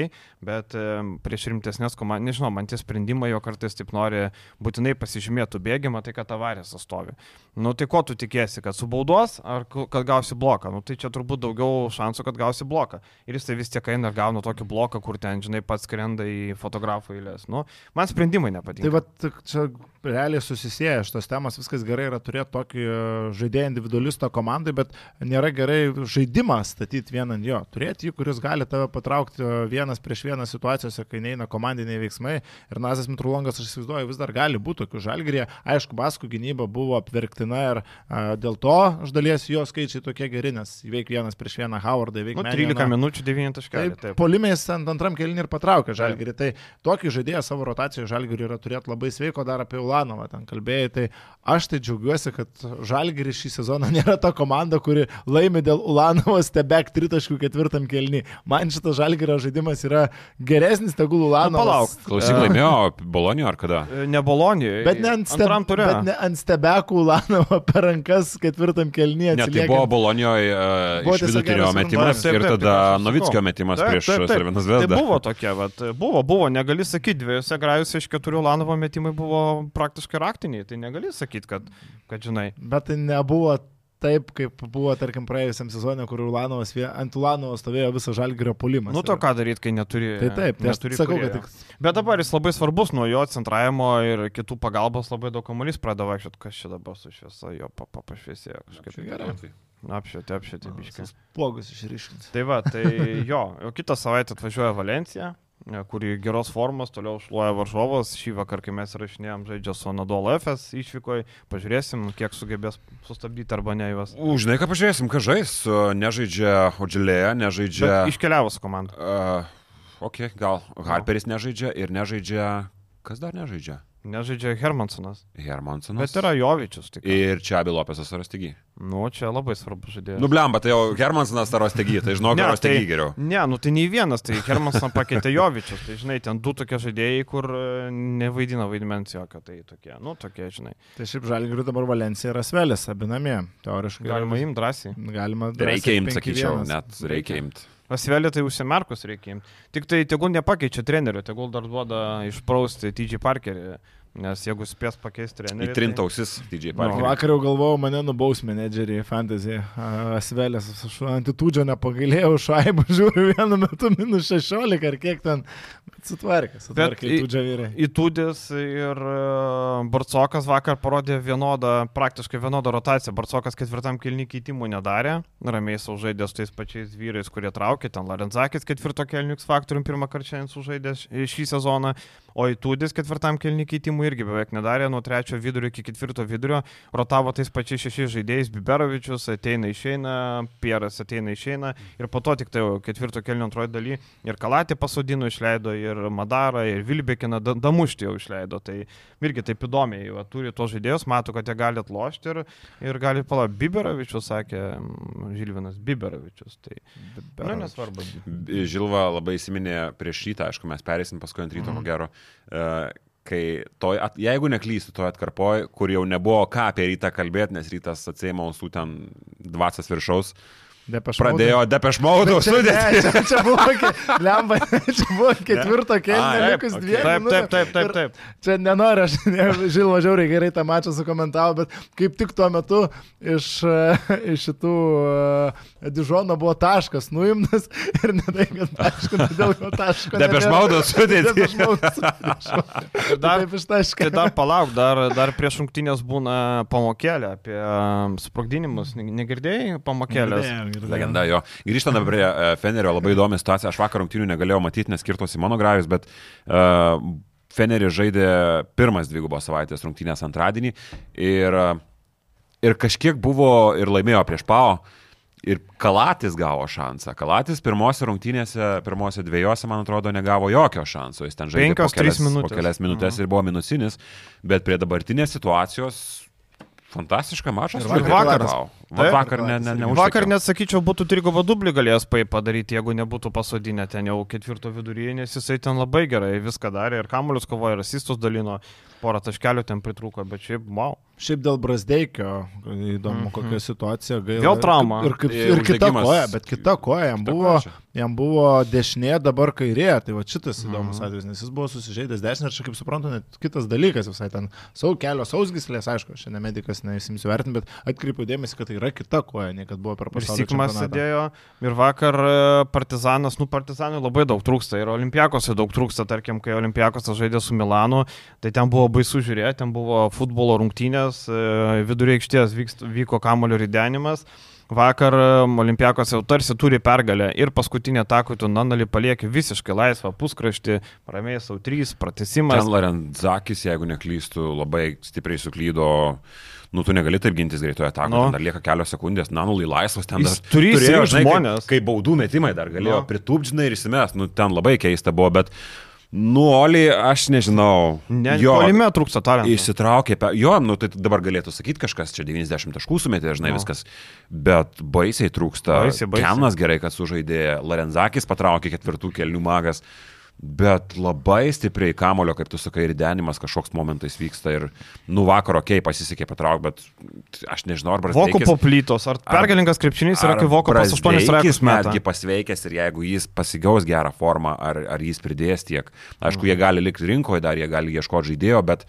bet e, prieš rimtesnės komandas, nežinau, man tie sprendimai jo kartais taip nori būtinai pasižymėtų bėgimą, tai kad avarijas stovi. Nu tai ko tu tikėsi, kad subaudos ar kad gausi bloką? Nu tai čia turbūt daugiau šansų, kad gausi bloką. Ir jis tai vis tiek eina ir gauna tokį bloką, kur ten, žinai, pats skrenda į fotografų eilės. Nu, man sprendimai nepatinka. Tai va, čia realiai susisieja šitos temos, viskas gerai yra turėti tokį e, žaidėją individualistą komandai, bet nėra gerai žaidimą statyti vieną ant jo. Turėti jį, kuris gali tave patraukti e, vienas prieš vieną situacijose, kai neina komandiniai veiksmai. Ir Nazas Mitrulongas, aš įsivaizduoju, vis dar gali būti tokių žalgrėje. Aišku, Baskų gynyba buvo apverktina ir a, dėl to iš dalies jo skaičiai tokie geri, nes įveik vienas prieš vieną Howardą, įveik Nu, 13 minučių 9 taškelių. Taip, polimiais ant antram kelniui ir patraukė žalgerį. Tai tokį žaidėją savo rotacijoje žalgerį yra turėti labai sveiko, dar apie Ulanovą ten kalbėjai. Tai aš tai džiaugiuosi, kad žalgerį šį sezoną nėra ta komanda, kuri laimi dėl Ulanovos tebek tritaškų ketvirtam kelniui. Man šitas žalgerio žaidimas yra geresnis, tegul Ulanovas. Nu, palauk. Klausyk, laimėjo Bolonijo ar kada? Ne Bolonijoje. Bet ne ant, steb... bet ne ant stebekų Ulanovo per rankas ketvirtam kelnyje. Ne, tai buvo Bolonijoje uh, Buvo iš vidutinio metimas Taip, taip, ir tada taip, Novickio metimas Taip, prieš taip. Sarvinas Tai buvo tokia, vat, buvo, buvo, negali sakyti, dviejose grajose iš keturių Lanovo metimai buvo praktiškai raktiniai, tai negali sakyti, kad, kad žinai. Bet tai nebuvo taip, kaip buvo, tarkim, praėjusiam sezonė, kur Ulanovas, ant Ulanovo stovėjo visą žalgerio pulimas. Nu to ką daryti, kai neturi. Tai taip, tai aš neturi sakau, kūrėjo. kad tik Bet dabar jis labai svarbus nuo jo centravimo ir kitų pagalbos labai daug kamuolys pradeda vaikščioti, kas čia dabar su šviesa, jo pa, pa, pašviesėjo kažkaip. Gerai. Apšvietė, apšvietė, biškai. Pogus išryškins. Tai va, tai jo, o kitą savaitę atvažiuoja Valencija, kuri geros formos, toliau šluoja varžovas. Šį vakar, kai mes rašinėjom, žaidžia su Nadolo FS išvykoje, pažiūrėsim, kiek sugebės sustabdyti arba ne juos. U, Žinai, ką pažiūrėsim, ką žais. Nežaidžia Odžilėje, nežaidžia... Bet iškeliavo su komanda. Uh, ok, gal Harperis nežaidžia ir nežaidžia... Kas dar nežaidžia? Nežaidžia Hermansonas. Hermansonas. Bet yra Jovičius. Tik. Ir čia Abilopesas ar Stigi. Nu, čia labai svarbu žaidėjas. Nu, blemba, tai jau Hermansonas ar Stigi, tai žinau, Ne, kad Stigi tai- geriau. Ne, nu tai nei vienas, tai Hermansą pakeitė Jovičius. Tai žinai, ten du tokie žaidėjai, kur e, nevaidina vaidmens jokio, tai tokie, nu tokie, žinai. Tai šiaip žalgirių dabar Valencija yra svelės, abi namie. Teoriškai. Galima imti drąsiai. Galima. drąsiai Reikia imti, 5-1. sakyčiau, net reikia imti. Pasvelė tai užsimerkus reikia. Tik tai tegul nepakeičia trenerio, tegul dar duoda išprausti TG Parkerį. Nes jeigu spės pakeisti trenerį. Įtrint ausis DJ Nu, Parkerį. vakar jau galvojau, mane nubaus menedžerį fantasy. Asvelės, aš antitūdžio nepagailėjau, šaibų žiūriu vienu metu minus 16 ar kiek ten. Sutvarkė, sutvarkė, įtūdžio vyrai. Įtūdis ir e, Barcokas vakar parodė vienodą, praktiškai vienodą rotaciją. Barcokas ketvirtam kilnį keitimų nedarė, ramiai sužaidė su tais pačiais vyrais, kurie traukė. Ten Larenzakis ketvirto kelnių X faktorium pirmą kartą šiandien sužaidė š- šį sezoną, o Įtūdis ketvirtam kilnį keitimų keitimų irgi beveik nedarė, nuo trečio vidurio iki ketvirto vidurio, rotavo tais pačiais šešiais žaidėjais, Biberovičius ateina išeina, Pieras ateina išeina ir po to tik tai ketvirto kelnio antroji daly ir Kalatį pasodino išleido, ir Madarą, ir Vilbekiną Damuštį jau išleido. Tai irgi taip įdomiai, jau turi tos žaidėjus, mato, kad jie gali atlošti ir, ir gali pala. Biberovičius sakė, Žilvinas Biberovičius. Tai, na, nesvarbu. Žilva labai įsiminė prieš rytą, aišku, mes perėsim paskui ant ryto, mm. ko gero. Uh, kai toj, at, jeigu neklystu, toj atkarpoj, kur jau nebuvo ką apie rytą kalbėti, nes rytas atsėmė ausų ten dvasios viršaus, uh, Pradėjo depešmaudų sudėti. Čia, čia, buvo, lemba, čia buvo ketvirto kėlinio, likus okay. dviem. Taip, taip, taip, taip, taip. Čia nenoriu, aš žinoma, žiauriai gerai tą mačą sukomentavau, bet kaip tik tuo metu iš, iš šitų uh, Dižono buvo taškas nuimtas ir ne tai, kad taškas, dėl ko taškas. Depešmaudų sudėti. Depešmaudų sudėti. Dar, tai dar palauk, dar, dar prieš rungtynės būna pamokėlė apie sprogdinimus. Negirdėjai pamokėlės? Negirdėjau. Legenda jo. Grįžtant prie uh, Fenerio, labai įdomi situacija. Aš vakar rungtynių negalėjau matyti, nes skirtos į mano grajus, bet uh, Feneris žaidė pirmas dvigubos savaitės rungtynės antradienį ir, uh, ir kažkiek buvo ir laimėjo prieš Pao. Ir Kalatis gavo šansą. Kalatis pirmose rungtynėse, pirmose dviejose, man atrodo, negavo jokio šanso. Jis ten žaidė Penkios, po kelias minutės, po kelias minutės mhm. ir buvo minusinis, bet prie dabartinės situacijos Fantastiška mačas. Ir vakar. Wow. Va, vakar ne, ne, ne Vakar net sakyčiau, būtų trigubą dublį galėjęs padaryti, jeigu nebūtų pasodinę ten jau ketvirto viduryje, nes jisai ten labai gerai viską darė ir kamuolius kovojo, ir asistus dalino, porą taškelių ten pritrūko, bet šiaip, wow. Šiaip dėl Brasdeikio, įdomu, mm -hmm. kokia situacija. Gaila. Vėl trauma. Ir, kaip, ir, ir kita koja, bet kita koja jam buvo, jam buvo dešinė, dabar kairė. Tai va šitas įdomus mm -hmm. atvejis, nes jis buvo susižeidęs dešinę ir čia, kaip suprantu, net kitas dalykas visai ten. Sau kelio sausgyslės, aišku, šiandien medikas neįsimsiu vertinti, bet atkreipiu dėmesį, kad tai yra kita koja, nei kad buvo per pasaulio. Sikmas sėdėjo ir vakar e, partizanas, nu partizanui labai daug trūksta ir olimpiakose daug trūksta, tarkim, kai olimpiakos žaidė su Milanu, tai ten buvo baisu žiūrėti, ten buvo futbolo rungtynės rungtynės, e, vidurio aikštės vyko kamulio ridenimas. Vakar e, Olimpiakos jau tarsi turi pergalę ir paskutinė takų tu Nanalį palieki visiškai laisvą puskraštį, ramiai savo trys, pratesimas. Ten Larenzakis, jeigu neklystu, labai stipriai suklydo nu tu negali taip gintis greitoje atakoje, no. dar lieka kelios sekundės, nanulai laisvas ten dar. Turi turėjo žmonės. Kai, kai baudų metimai dar galėjo no. pritūpžinai ir įsimes, nu ten labai keista buvo, bet Nu, Oli, aš nežinau. Ne, jo, polime trūksta talento. Įsitraukė, jo, nu, tai dabar galėtų sakyti kažkas, čia 90 taškų sumetė, žinai, no. viskas. Bet baisiai trūksta. Baisiai, baisiai. Kenas gerai, kad sužaidė, Larenzakis patraukė ketvirtų kelnių magas. Bet labai stipriai kamulio, kaip tu sakai, ir denimas kažkoks momentais vyksta ir, nu, vakar, okei, okay, pasisekė patraukti, bet aš nežinau, ar Voko poplytos, ar pergalingas krepšinys yra, kai Voko pas 8 raikus metgi pasveikęs ir jeigu jis pasigaus gerą formą, ar, ar jis pridės tiek. Aišku, jie gali likti rinkoje, dar jie gali ieškoti žaidėjo, bet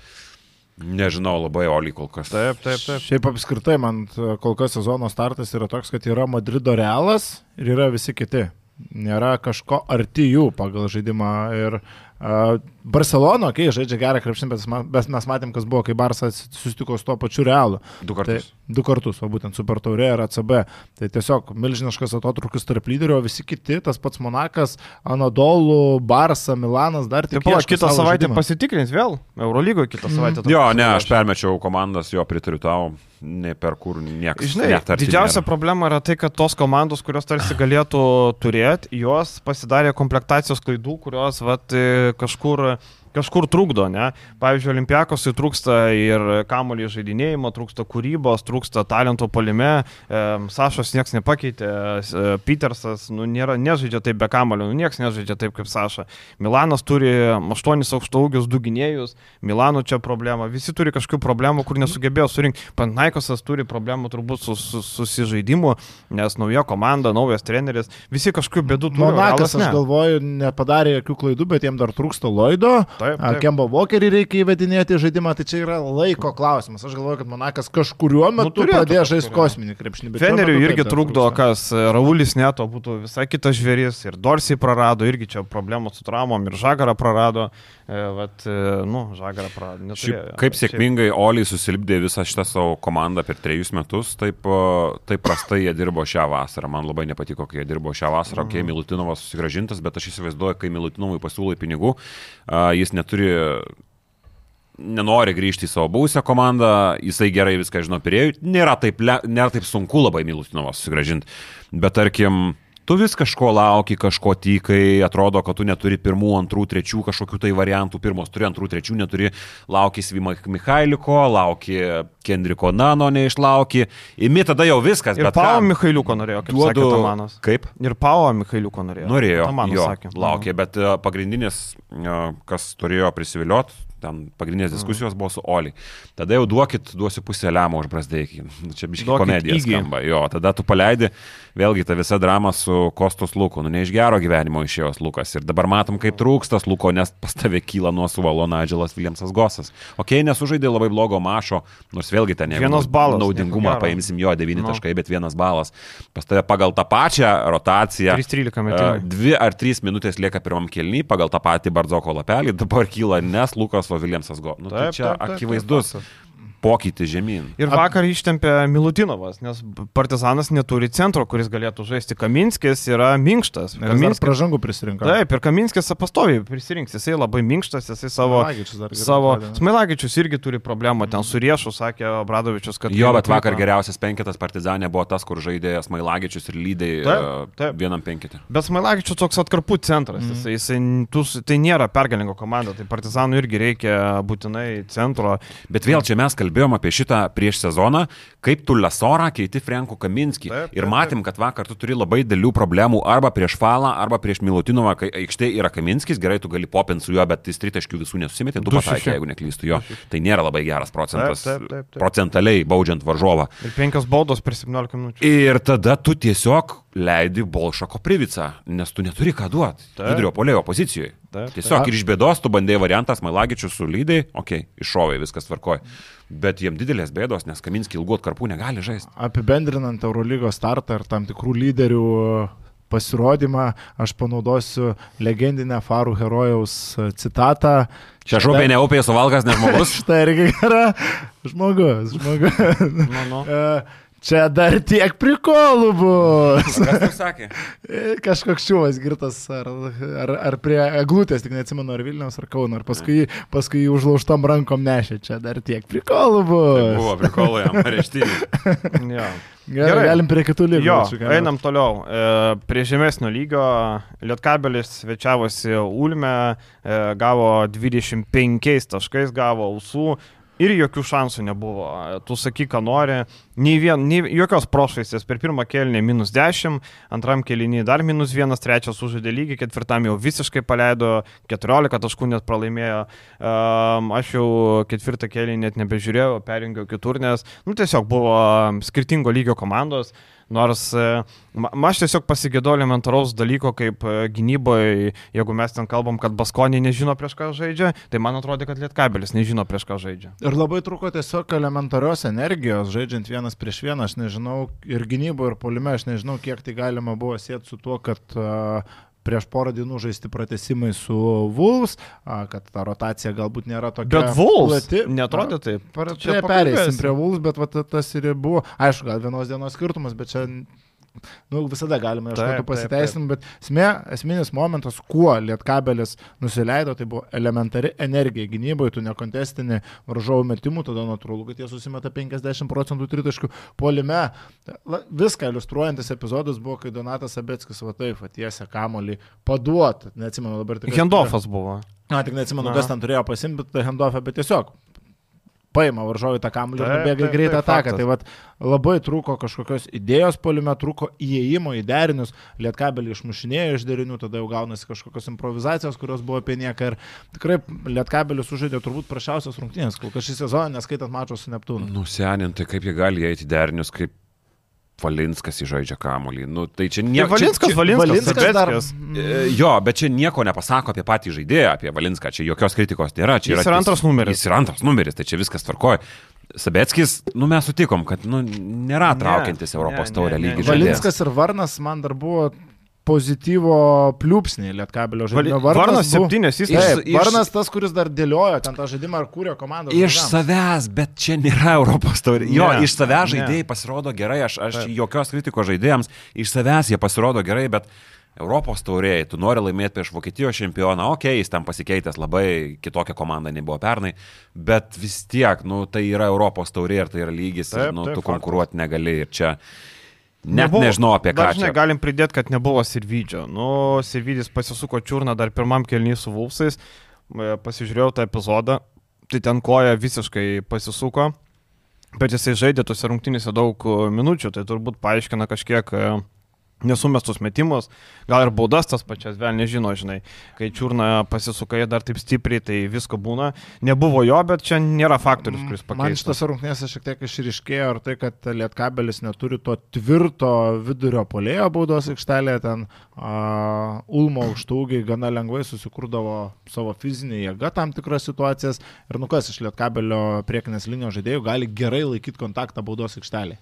Nežinau, labai oli kol kas. Taip, taip, taip. Šiaip apskritai, man kol kas sezono startas yra toks, kad yra Madrido realas ir yra visi kiti nėra kažko arti jų pagal žaidimą. Ir uh, Barcelona, kai okay, žaidžia gerą krepšinį, bet, bet mes matėm, kas buvo, kai Barsas susitiko su tuo pačiu realu. Du kartus. Tai, du kartus, o būtent Super Taurė ir ACB. Tai tiesiog milžiniškas atotrukis tarp lyderių, o visi kiti, tas pats Monakas, Anadolų, Barsa, Milanas, dar tik. Taip, kitą savaitę žaidimą. pasitikrins vėl, Eurolygoje kitą mhm. savaitę. Mm. Jo, ne, aš permečiau komandas, jo pritariu tau ne per kur niekas. Žinai, didžiausia nėra. problema yra tai, kad tos komandos, kurios tarsi galėtų turėti, jos pasidarė komplektacijos klaidų, kurios vat, kažkur uh, kažkur trukdo, ne? Pavyzdžiui, Olimpiakosui trūksta ir kamuolį žaidinėjimo, trūksta kūrybos, trūksta talento palime, e, Sašas nieks nepakeitė, e, Petersas, nu, nėra, nežaidžia taip be kamuolio, nu, nieks nežaidžia taip kaip Saša. Milanas turi 8 aukštaugius du gynėjus, Milano čia problema, visi turi kažkokių problemų, kur nesugebėjo surinkti. Panaikosas turi problemų turbūt su, su susižaidimu, nes nauja komanda, naujas treneris, visi kažkokių bėdų turi. Monakas, aš galvoju, nepadarė jokių klaidų, bet jiem dar trūksta Loido. Taip, taip. Kemba Walkerį reikia įvedinėti žaidimą, tai čia yra laiko klausimas. Aš galvoju, kad Monakas kažkuriuo nu, metu nu, pradėjo žaisti kosminį krepšinį. Feneriui irgi trukdo, kas Raulis neto būtų visai kitas žvėris ir Dorsiai prarado, irgi čia problemos su traumom ir Žagarą prarado. E, vat, e, nu, Žagarą. Neturėjo, Šiaip, kaip sėkmingai šiaip... Oliai susilipdė visą šitą savo komandą per trejus metus, taip, taip prastai jie dirbo šią vasarą. Man labai nepatiko, kai jie dirbo šią vasarą, mhm. kai Milutinovas susigražintas, bet aš įsivaizduoju, kai Milutinovui pasiūlai pinigų, jis neturi nenori grįžti į savo būsę komandą, jisai gerai viską žino pirėjų, nėra taip, nėra taip sunku labai Milutinovą susigražinti. Bet tarkim, tu vis kažko lauki, kažko tykai, atrodo, kad tu neturi pirmų, antrų, trečių kažkokių tai variantų, pirmos turi, antrų, trečių neturi, lauki Svima Mikhailiko, lauki Kendriko Nano neišlauki, imi tada jau viskas, Ir bet Pavo ką, Michailiuko norėjo, kaip sakė Tamanas. Kaip? Ir Pavo Michailiuko norėjo. Norėjo, Tamanas jo, sakė. laukė, bet e, pagrindinis, e, kas turėjo prisiviliot, ten pagrindinės diskusijos buvo su Oli. Tada jau duokit, duosiu pusę lemo už brasdeikį. Čia biškai komedija skamba. Jo, tada tu paleidi, vėlgi ta visa drama su Kostos Luku. Nu, ne iš gero gyvenimo išėjo Lukas. Ir dabar matom, kaip trūkstas Luko, nes pas tave kyla nuo suvalo Nadžilas Viljamsas Gosas. Ok, nesužaidė labai blogo mašo, nors vėlgi ten jeigu Vienas balas, Naudingumą paimsim jo 9 Nu. taškai, bet vienas balas. Pas tave pagal tą pačią rotaciją. 3-13 E, metimų. Dvi ar trys minutės lieka pirmam kelny pagal tą patį Bardzoko lapelį, dabar kyla nes Lukas, Viljamsas Go. Nu, tai Taip, čia taip, taip, akivaizdus taip, pokytis žemyn. Ir vakar ištempė Milutinovas, nes Partizanas neturi centro, kuris galėtų žaisti. Kaminskis yra minkštas. Kaminskis, pražangų prisirinko. taip, ir Kaminskis pastoviai prisirinks. Jisai labai minkštas, jisai savo... Savo. Smailagičius irgi turi problemą, ten su riešu sakė Bradovičius, kad... Jo, bet vakar geriausias penketas Partizanė buvo tas, kur žaidė Smailagičius ir lydai Taip, e, vienam penketė. Bet Smailagičius toks atkarpų centras, mm. jisai, jisai tu, tai nėra pergalingo komanda, tai Partizanų irgi reikia būtinai centro. Bet vėl čia mes kalbėjom apie šitą prieš sezoną, kaip tu Lesorą keiti Franko Kaminskį. Taip, Ir taip, matėm, kad vakar tu turi labai dėlių problemų arba prieš Falą, arba prieš Milutinovą, kai aikštė yra Kaminskis, gerai, tu gali popinti su juo, bet jis tritaškių visų nesusimetė, pataikė, šeši. jeigu neklystu jo. Tai nėra labai geras procentas. Taip, taip, taip, taip. Procentaliai baudžiant varžovą. Ir penkios baudos per 17 minučių. Ir tada tu tiesiog leidi Bolšako privicą, nes tu neturi ką duoti. Taip. Vidurio polėjo pozicijoje. Taip, taip. Tiesiog ir iš bėdos tu bandėjai variantas Mailagičius su lydai, okei, okay, iššovė, viskas tvarkoja. Bet jiem didelės bėdos, nes Kaminski ilgu atkarpų negali žaisti. Apibendrinant Eurolygos startą ir tam tikrų lyderių pasirodymą, aš panaudosiu legendinę Farų herojaus citatą. Čia žuvė ne upėje suvalgas, ne žmogus. Štai irgi gera. Žmogus, žmogus. Nu, nu. Čia dar tiek prikolų bus. Kas tai sakė? E, Kažkoks čiūvas girtas ar, ar, ar prie eglutės, tik neatsimenu, ar Vilniaus, ar Kauno, ar paskui, paskui jį užlaužtom rankom nešė. Čia dar tiek prikolų bus. Buvo prikolo jam, areštinį. Jo. Gerai, Gerai. galim prie kitų lygų. Jo, atšokinėt. einam toliau. E, prie žemesnio lygio Lietkabelis svečiavosi Ulme, e, gavo 25 taškais, gavo ausų. Ir jokių šansų nebuvo. Tu sakyk, ką nori. Nei vien, nei, jokios prošvaistės. Per pirmą kelnį minus 10, antram kelnį dar minus 1, trečias užžaidė lygį, ketvirtam jau visiškai paleido, 14 taškų net pralaimėjo. Um, aš jau ketvirtą kelnį net nebežiūrėjau, perjungiau kitur, nes nu, tiesiog buvo um, skirtingo lygio komandos. Nors e, ma, aš tiesiog pasigėdau elementaraus dalyko, kaip e, gynyboje, jeigu mes ten kalbam, kad Baskonė nežino prieš ką žaidžia, tai man atrodo, kad Lietkabelis nežino prieš ką žaidžia. Ir labai trūko tiesiog elementarios energijos, žaidžiant vienas prieš vieną, aš nežinau, ir gynybo, ir polime, aš nežinau, kiek tai galima buvo sėti su tuo, kad uh, prieš porą dienų žaisti pratesimai su Wolves, a, kad ta rotacija galbūt nėra tokia. Bet Vuls plati. netrodė taip. Čia perėsim prie Wolves, bet vat, tas ir buvo, aišku, gal vienos dienos skirtumas, bet čia nu, visada galima ieškoti pasiteisinimų, bet esmė, esminis momentas, kuo Lietkabelis nusileido, tai buvo elementari energija gynyboje, tu nekontestini varžovų metimų, tada natūralu, kad jie susimeta 50 procentų tritaškių polime. Viską iliustruojantis epizodas buvo, kai Donatas Abetskis va taip, atiesia kamolį paduot, neatsimenu dabar tik. Hendofas buvo. Na, tik neatsimenu, kas ten turėjo pasimti, bet Hendofą, bet tiesiog paima varžovai tą kamuolį ir nubėga į greitą ataką. Tai vat, labai trūko kažkokios idėjos polime, trūko įėjimo į derinius, lietkabelį išmušinėjo iš derinių, tada jau gaunasi kažkokios improvizacijos, kurios buvo apie nieką. Ir tikrai lietkabelis sužaidė turbūt prašiausias rungtynės, kol kas šį sezoną, neskaitant mačo su Neptūnu. Nuseninti, kaip jie gali eiti derinius, kaip Valinskas įžaidžia kamolį. Nu, tai čia Ne, nieko. Valinskas, Valinskas, Valinskas dar- Sabetskis. E, Jo, bet čia nieko nepasako apie patį žaidėją, apie Valinską, čia jokios kritikos nėra. Čia Jis yra antras numeris. Jis yra antras numeris, tai čia viskas tvarkoja. Sabetskis, nu mes sutikom, kad nu, nėra Ne, traukiantis Europos ne, taurę ne, ne. lygį žaidėjas. Valinskas ir Varnas man dar buvo pozityvo pliūpsniai lietkabelio žaidimo. Varnas buvo- septynės, jis Taip, Iš- Varnas tas, kuris dar dėliojo ten tą žaidimą ar kūrė komandą. Iš savęs, bet čia nėra Europos taurė. Jo, Ne, iš savęs ne. žaidėjai pasirodo gerai, aš, aš Taip. jokios kritikos žaidėjams, iš savęs jie pasirodo gerai, bet Europos taurėjai, tu nori laimėti prieš Vokietijos čempioną, okei, okay, jis ten pasikeitęs labai, kitokia komanda nebuvo pernai, bet vis tiek, nu, tai yra Europos taurė ir tai yra lygis, Taip, ir, nu, taip, tu konkuruoti negali ir čia net nebuvo, nežinau apie ką. Dažnai galim pridėti, kad nebuvo Sirvidžio. Nu, Sirvidis pasisuko čiurną dar pirmam kelnys su Vulfsais, E, pasižiūrėjau tą epizodą, tai ten koja visiškai pasisuko, bet jisai žaidė tose rungtynėse daug e, minučių, tai turbūt paaiškina kažkiek e, nesumestus metimus, gal ir baudas tas pačias, vėl nežino, žinai, kai čiurna pasisuka dar taip stipriai, tai visko būna. Nebuvo jo, bet čia nėra faktorius, kuris Man pakeistų. šitose rungtynėse šiek tiek išriškėjo ir tai, kad Lietkabelis neturi to tvirto vidurio polėjo baudos aikštelėje, ten uh, Ulmo aukštaugiai gana lengvai susikurdavo savo fizinį jėgą tam tikras situacijas ir nu kas iš Lietkabelio priekinės linijos žaidėjų gali gerai laikyti kontaktą baudos aikštelėje.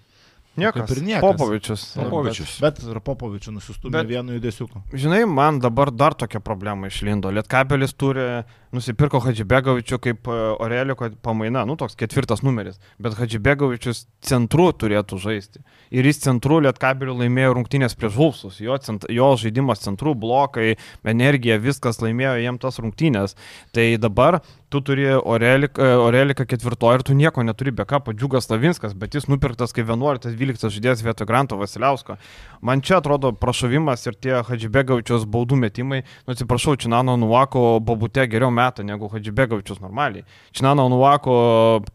Niekas. kaip ir niekas. Popovičius. Popovičius. Bet, bet ir Popovičių nusistumė vienu judesiuku. Žinai, man dabar dar tokia problema išlindo. Lietkabelis turi, nusipirko Hadžibegovičių kaip e, Oreliko pamaina, nu toks ketvirtas numeris, bet Hadžibegovičius centru turėtų žaisti. Ir jis centru Lietkabeliu laimėjo rungtynės prieš Vulfsus. Jo, cent, jo žaidimas centru, blokai, energija, viskas laimėjo jiem tas rungtynės. Tai dabar tu turi Oreliką, Oreliką ketvirtoje ir tu nieko neturi be ką, padžiugas Lavinskas, bet jis nupirktas kaip 11-12 žaidėjas vietoj Granto Vasiliausko. Man čia atrodo prašovimas ir tie Hadžibegovičius baudų metimai, nu atsiprašau, Činano Nuvako babute geriau meta negu Hadžibegovičius normaliai. Činano Nuvako,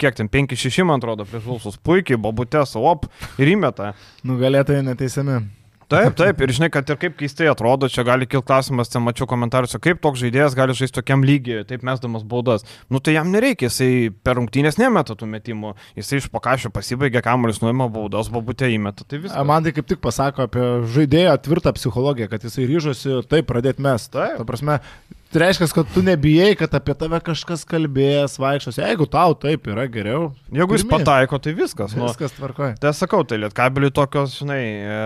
kiek ten 5-6 man atrodo, prieš Vulsus puikiai, babute savo ir įmeta. Nugalėtojai neteisiami. Taip, taip, ir žinai, kad ir kaip keistai atrodo, čia gali kilti klausimas, ten mačiau komentaruose, kaip toks žaidėjas gali žaisti tokiam lygiai, taip mesdamas baudas. Nu tai jam nereikia, jisai per rungtynės nemeta tų metimų, jisai iš pakašio pasibaigia kamuolis, nuima baudos, babutė įmeta, tai viskas. Man tai kaip tik pasako apie žaidėjo tvirtą psichologiją, kad jisai ryžosi taip pradėti mes. Taip. Ta prasme, tai reiškia, kad tu nebijai, kad apie tave kažkas kalbės, vaikščios. Jeigu tau taip yra geriau. Jeigu jis pirmyn. pataiko, tai viskas. Nu, Viskas tvarkoja. Tai sakau, tai lietkabeliui tokios, žinai, e,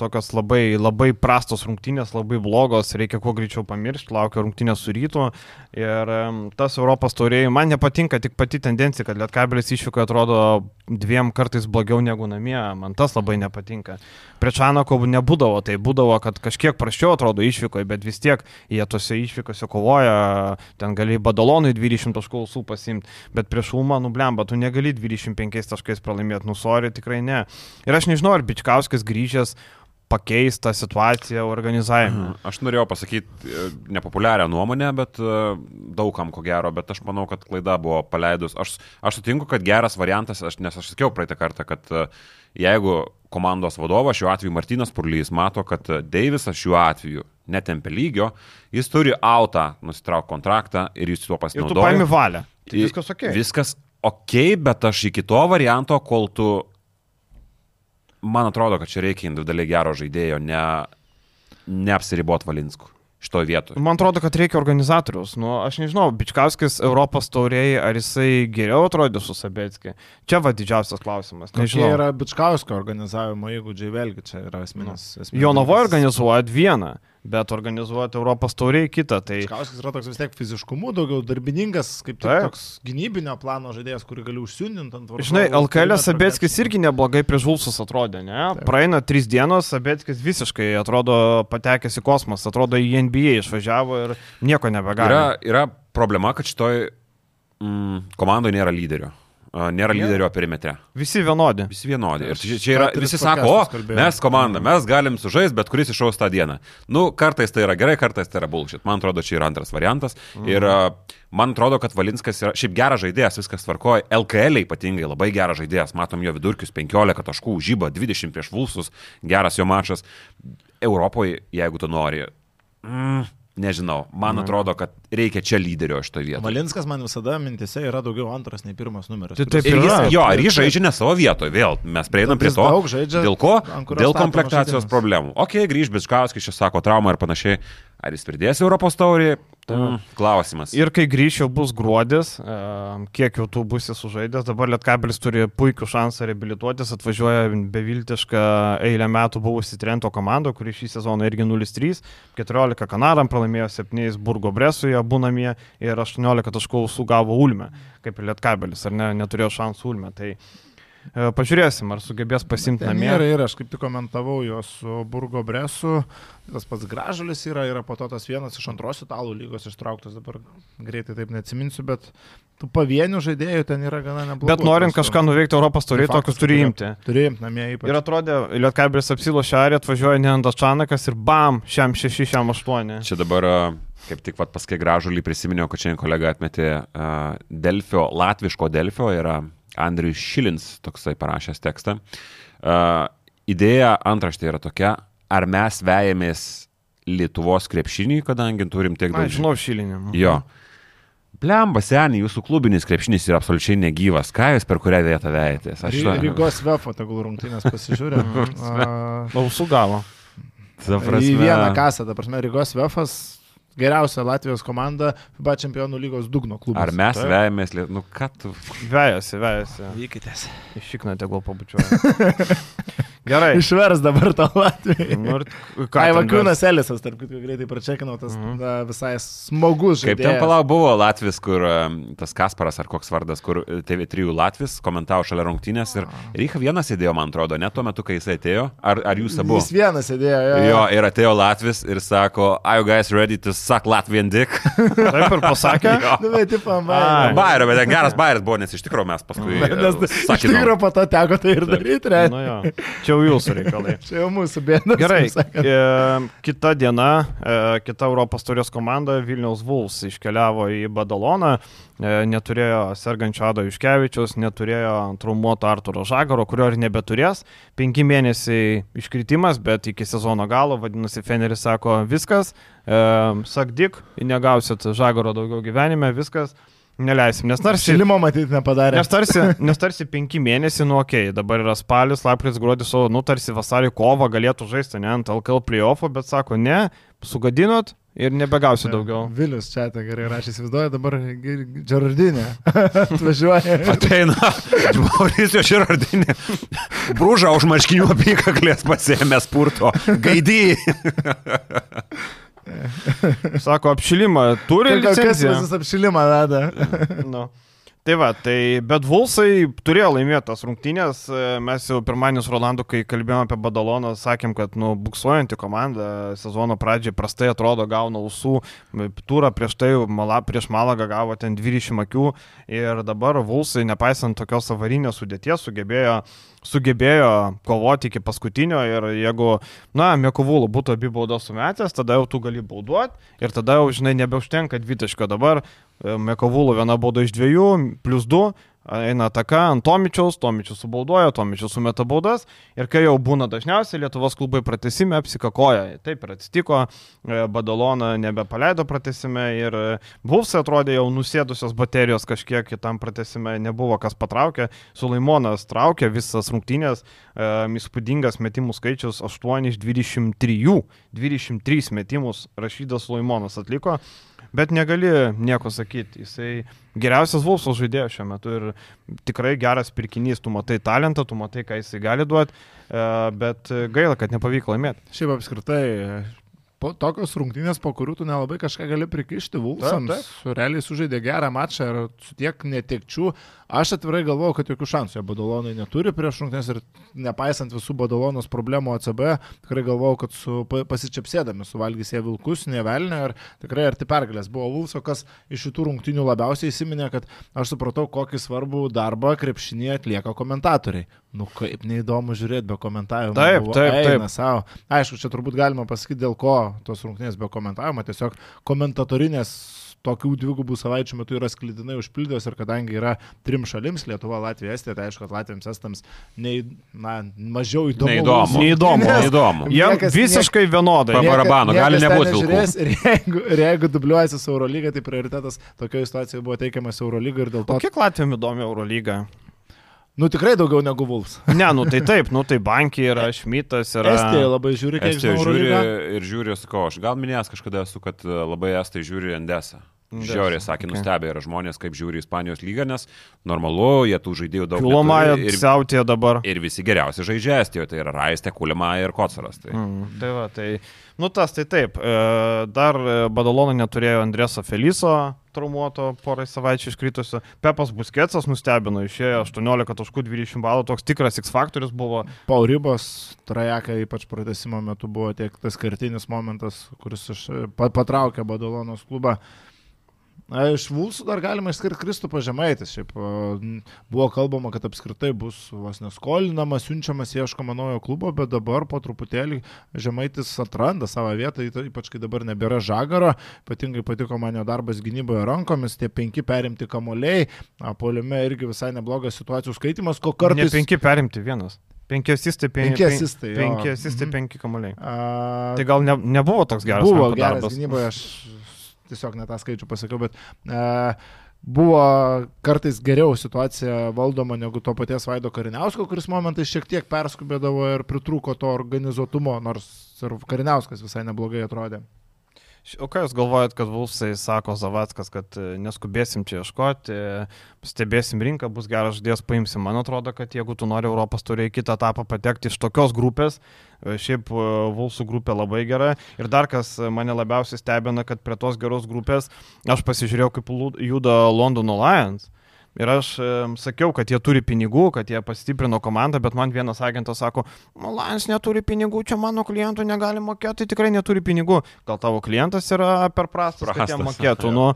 tokios labai, labai prastos rungtynės, labai blogos, reikia kuo greičiau pamiršti, laukia rungtynės su rytu. Ir em, tas Europos taurėjai, man nepatinka tik pati tendencija, kad lietkabelis išvyko atrodo dviem kartais blogiau negu namie, man tas labai nepatinka. Prie Čanako nebūdavo, tai būdavo, kad kažkiek praščiau atrodo išvyko, bet vis tiek jie tose išvykose kovoja, ten gali Badalonui 20 taškų ausų pasimti, bet prieš Ulmą nublemba, tu negali 25 taškais pralaimėti, nusori tikrai ne. Ir aš nežinau, ar Bičkauskas grįžęs pakeis tą situaciją organizavime. Aš norėjau pasakyti e, nepopuliarią nuomonę, bet e, daugam ko gero, bet aš manau, kad klaida buvo paleidus. Aš, aš sutinku, kad geras variantas, aš, nes aš sakiau praeitą kartą, kad e, jeigu komandos vadovas, šiuo atveju Martinas Purlys, mato, kad Deivisas šiuo atveju netempia lygio, jis turi autą, nusitraukti kontraktą ir jis tuo Ir tu pasinaudoja. paimi valią. Tai viskas ok. Viskas ok, bet aš iki to varianto, kol tu... Man atrodo, kad čia reikia individualiai gero žaidėjo, ne, neapsiribot Valinsku šitoje vietoje. Man atrodo, kad reikia organizatorius. Nu, aš nežinau, Bičkauskis Europos taurėjai, ar jisai geriau atrodė su Sabetski. Čia va didžiausias klausimas. Nežinau. yra Bičkausko organizavimo įgūdžiai, vėlgi čia yra esminis. esminis Jonavoje dalykas. organizuoja vieną, bet organizuoti Europos tauriai kitą. Tai Bičkauskis yra toks vis tiek fiziškumu, daugiau darbininkas, kaip Taip. toks gynybinio plano žaidėjas, kurį gali užsiundinti ant varžovų. Žinai, LKL Sabetskis irgi neblogai prieš Vulsus atrodė, ne? Praeina trys dienos, Sabetskis visiškai atrodo patekęs į kosmosą, atrodo į NBA išvažiavo ir nieko nebegali. Yra, yra problema, kad šitoj mm, komandoje nėra lyderio. A, Nėra lyderio perimetre. Visi vienodi. Visi vienodi. Ir čia, čia yra, visi sako, o, mes komanda, mes galim sužaisti, bet kuris išaus tą dieną. Nu, kartais tai yra gerai, kartais tai yra bullshit. Man atrodo, čia yra antras variantas. Mhm. Ir man atrodo, kad Valinskas yra šiaip geras žaidėjas, viskas tvarkoja. LKL ypatingai labai geras žaidėjas. Matom jo vidurkius 15 taškų, žyba 20 prieš Vulsus, geras jo mačas. Europoje, jeigu tu nori. Mm, Nežinau, man atrodo, kad reikia čia lyderio šitoje vietoje. Valinskas man visada mintise yra daugiau antras nei pirmas numeris. Tai taip Ir jis, yra. jo, ir jis žaidžia ne savo vietoje, vėl mes prieinam prie to. žaidžia, Dėl ko? Dėl komplektacijos problemų. Ok, grįž Bičkauskis, čia sako traumą ir panašiai. Ar jis pridės Europos taurį? Mm, klausimas. Ir kai grįšiu bus gruodis, e, kiek jau tu būsi sužaidęs, dabar Lietkabelis turi puikų šansą reabilituotis, atvažiuoja beviltišką eilę metų buvusi Trento komanda, kuri šį sezoną irgi 0-3, 14 Kanaram pralaimėjo 7 Burgo Bresuje, abu namie ir 18 taškų sugavo Ulme, kaip ir Lietkabelis, ar ne, neturėjo šansų Ulme. Tai Pažiūrėsim, ar sugebės pasimti namie. yra ir aš kaip tik komentavau juos su Burgo Bresu, tas pats Gražulis yra, yra po to tas vienas iš antros italų lygos ištrauktas, dabar greitai taip neatsiminsiu, bet tų pavienių žaidėjų ten yra gana neblogų. Bet norint kažką nuveikti Europos faktas, tokius turi imti. Turi imti namie ypač. Ir atrodė, Lietkabris apsilošė arė, atvažiuoja Nendas Čanakas ir bam, šiam 6, šiam 8. Čia dabar kaip tik vat, paskui gražulį prisiminiau, kad šiandien kolega atmetė uh, Delfio, latviško Delfio, yra Andrius Šilins toksai parašęs tekstą. Uh, idėja antraštė yra tokia, ar mes vejamės Lietuvos krepšinį, kadangi turim tiek daug žinau, šilinį. Jo. Blemba, seniai, jūsų klubinis krepšinis yra absoliučiai negyvas. Ką jūs per kurią vietą vejatės? Aš Ry- Rygos Vefo, tegul rungtynės pasižiūrė. A, Ausų gavo. Į vieną kasą, ta prasme, Rygos Vefas geriausia Latvijos komanda, FIBA čempionų lygos dugno klubas. Ar mes vejamės? Nu, ką tu? Vejasi, vejasi. Vykitės. Iššikna tegul pabučiuoja. Gerai. Išvers dabar tą Latvijai. Nu, Ai, ten Vakiūnas Elisas, tarp kitko, greitai pračekinau, tas Mhm. da, visai smagus Kaip žaidėjas. ten palau buvo Latvis, kur um, tas Kasparas ar koks vardas, kur e, TV3 Latvis komentavo šalia rungtynės ir Rycha vienas sėdėjo, man atrodo, net tuo metu, kai jisai atėjo. Ar, ar jūs abu? Jis vienas sėdėjo, jo. Jo, ir atėjo Latvis ir sako, are you guys ready to suck Latvian dick? Taip ir pasakė. Nu, bet, tipo, Ai. man. Bairio, bet geras bairis buvo, nes iš tikrųjų mes paskui... e, Nes iš tikrųjų po to teko tai ir daryti, reikia. Nu, jo. Čia jau jūsų reikalai. Čia jau mūsų bėda. Gerai, e, kita diena, e, kita Europos turės komanda Vilniaus Vuls iškeliavo į Badaloną, e, neturėjo sergančio Ado Iškevičius, neturėjo traumuoto Arturo Žagaro, kurio ir nebeturės. Penki mėnesiai iškritimas, bet iki sezono galo, vadinasi, Feneris sako, viskas, e, sakdik, negausit Žagaro daugiau gyvenime, viskas, neleisim, nes tarsi... Šilimo matyti nepadarė. Nes tarsi, nes tarsi penki mėnesiai, nu okei, okay, dabar yra spalis, lapkritis, gruodis, o nu tarsi vasarį kovą galėtų žaisti, ne ant LKL playoffo, bet sako, ne, sugadinot ir nebegausi daugiau. Vilius čia tai gerai rašys, įsivaizduoja dabar Džardinė. Atvažiuoja. Ateina, Mauricio Širardinė. Brūžą už marškinių apykaklės pasėmė spurto. Gaidį. Sako, apšilimą turi Tai Kas visas apšilimą veda? Nu. Tai va, tai bet Vulsai turėjo laimėti tas rungtynės. Mes jau pirmadienį su Rolandu, kai kalbėjome apie Badaloną, sakėm, kad nu, buksuojanti komanda sezono pradžiai prastai atrodo, gauna ausų. Turą prieš tai mala, prieš Malagą gavo ten 20 akių. Ir dabar Vulsai, nepaisant tokios avarinės sudėties, sugebėjo sugebėjo kovoti iki paskutinio ir jeigu, na, Mekovulų būtų abi baudos sumetęs, tada jau tu gali bauduoti ir tada jau, žinai, nebeužtenka dvitaško dabar. e, Mekovulų viena bauda iš dviejų, plus du, eina ataka ant Tomičiaus, Tomičius subaudoja, Tomičius sumeta baudas ir kai jau būna dažniausiai Lietuvos klubai pratesime apsikakoja. Taip ir atsitiko, e, Badalona nebepaleido pratesime ir e, Vulsai atrodė jau nusėdusios baterijos kažkiek kitam pratesime nebuvo kas patraukė, Sulaimonas traukė visas rungtynės, e, įspūdingas metimų skaičius 8 iš 23, 23 metimus Rašydas Sulaimonas atliko. Bet negali nieko sakyti. Jisai geriausias Vulfso žaidėjas šiuo metu ir tikrai geras pirkinys. Tu matai talentą, tu matai, ką jisai gali duoti, bet gaila, kad nepavyko laimėti. Šiaip apskritai, po tokios rungtynės, po kurių tu nelabai kažką gali prikišti Vulsams. Realiai sužaidė gerą mačą ir su tiek netekčių. Aš atvirai galvoju, kad jokių šansų jie Badalonai neturi prieš rungtynės ir nepaisant visų Badalonos problemų ACB, tikrai galvoju, kad su pa- pasičiapsėdami suvalgys jie Vilkus, nevelnė ir tikrai arti pergalės. Buvo Vulso, kas iš šitų rungtynių labiausiai įsiminė, kad aš supratau, kokį svarbų darbą krepšinėje atlieka komentatoriai. Nu kaip neįdomu žiūrėti be komentavimo. Taip, Buvo, taip, taip. Savo. Aišku, čia turbūt galima pasakyti, dėl ko tos rungtynės be komentavimo. Tiesiog komentatorinės tokių dvigubų savaičių metu yra sklydinai užpildytos ir kadangi yra trim šalims - Lietuva, Latvija, Estija, tai aišku, kad Latvijams, Estams nei, na, mažiau įdomu. Neįdomu. Neįdomu. Nes Neįdomu. Jie Niekas- visiškai vienodai. Pa- niekas- barabano, gali niekas ten nebūt vilkų. nežiūrės Ir jeigu, ir jeigu dubliuojasi su Eurolyga, tai prioritetas tokioje situacijoje buvo teikiamas Eurolyga ir dėl to... O kiek Latvijam įdomi Eurolyga? Nu tikrai daugiau negu Vuls. Ne, nu tai taip, nu tai bankiai yra, Šmitas yra. Estija labai žiūri, kiek Estija žiūri Eurolygą. ir žiūri, sakau, aš gal minėjęs kažkada esu, kad e, labai estai žiūri Endesą. Žiauriai, sakė, okay. nustebė yra žmonės, kaip žiūri Ispanijos lygą, nes normalu, jie tų žaidėjų daug Kulomaja neturi ir, siautė dabar. ir visi geriausi žaidžia Estijoje, tai yra Raistė, Kulimaja ir Kocaras. Tai. Mm, tai va, tai, nu tas tai taip. E, Dar e, Badalona neturėjo Andreso Feliso, traumuoto porai savaičių iškritusio. Pepas Busketsas nustebino, išėjo 18 taškų 20 balų, toks tikras X faktorius buvo. Paurybos trajeka ypač pratesimo metu buvo tiek tas kartinis momentas, kuris patraukė Badalonos klubą. Iš Vulsų dar galima išskirti Kristupą Žemaitis. Šiaip buvo kalbama, kad apskritai bus vos neskolinamas, siunčiamas, ieškoma naujo klubo, bet dabar po truputėlį Žemaitis atranda savo vietą, ypač kai dabar nebėra žagaro. Ypatingai patiko man jo darbas gynyboje rankomis, tie penki perimti kamuoliai, poliume irgi visai neblogas situacijų skaitimas, ko Kartais... Ne penki perimti vienas. Penki asistai, penki, Penki asistai, penki, asistai Mhm. penki kamuoliai. A, Tai gal ne, nebuvo toks geras Buvo geras darbas. gynyboje, aš tiesiog net tą skaičių pasakiau, bet e, buvo kartais geriau situacija valdoma negu to paties Vaido Kariniausko, kuris momentais šiek tiek perskubėdavo ir pritrūko to organizuotumo, nors ir Kariniauskas visai neblogai atrodė. O ką Jūs galvojat, kad Vulfsai sako Zavackas, kad e, neskubėsim čia ieškoti, e, stebėsim rinką, bus geras žodės, paimsim. Man atrodo, kad jeigu tu nori Europos turėjai kitą etapą patekti iš tokios grupės, e, šiaip Vulfsų grupė labai gera. Ir dar kas mane labiausiai stebina, kad prie tos geros grupės aš pasižiūrėjau, kaip juda Londono Lions. Ir aš e, sakiau, kad jie turi pinigų, kad jie pastiprino komandą, bet man vienas agentas sako, "Nu, Lions neturi pinigų, čia mano klientų negali mokėti, tai tikrai neturi pinigų. Gal tavo klientas yra per prastas, kad jie Prastas, mokėtų. Nu,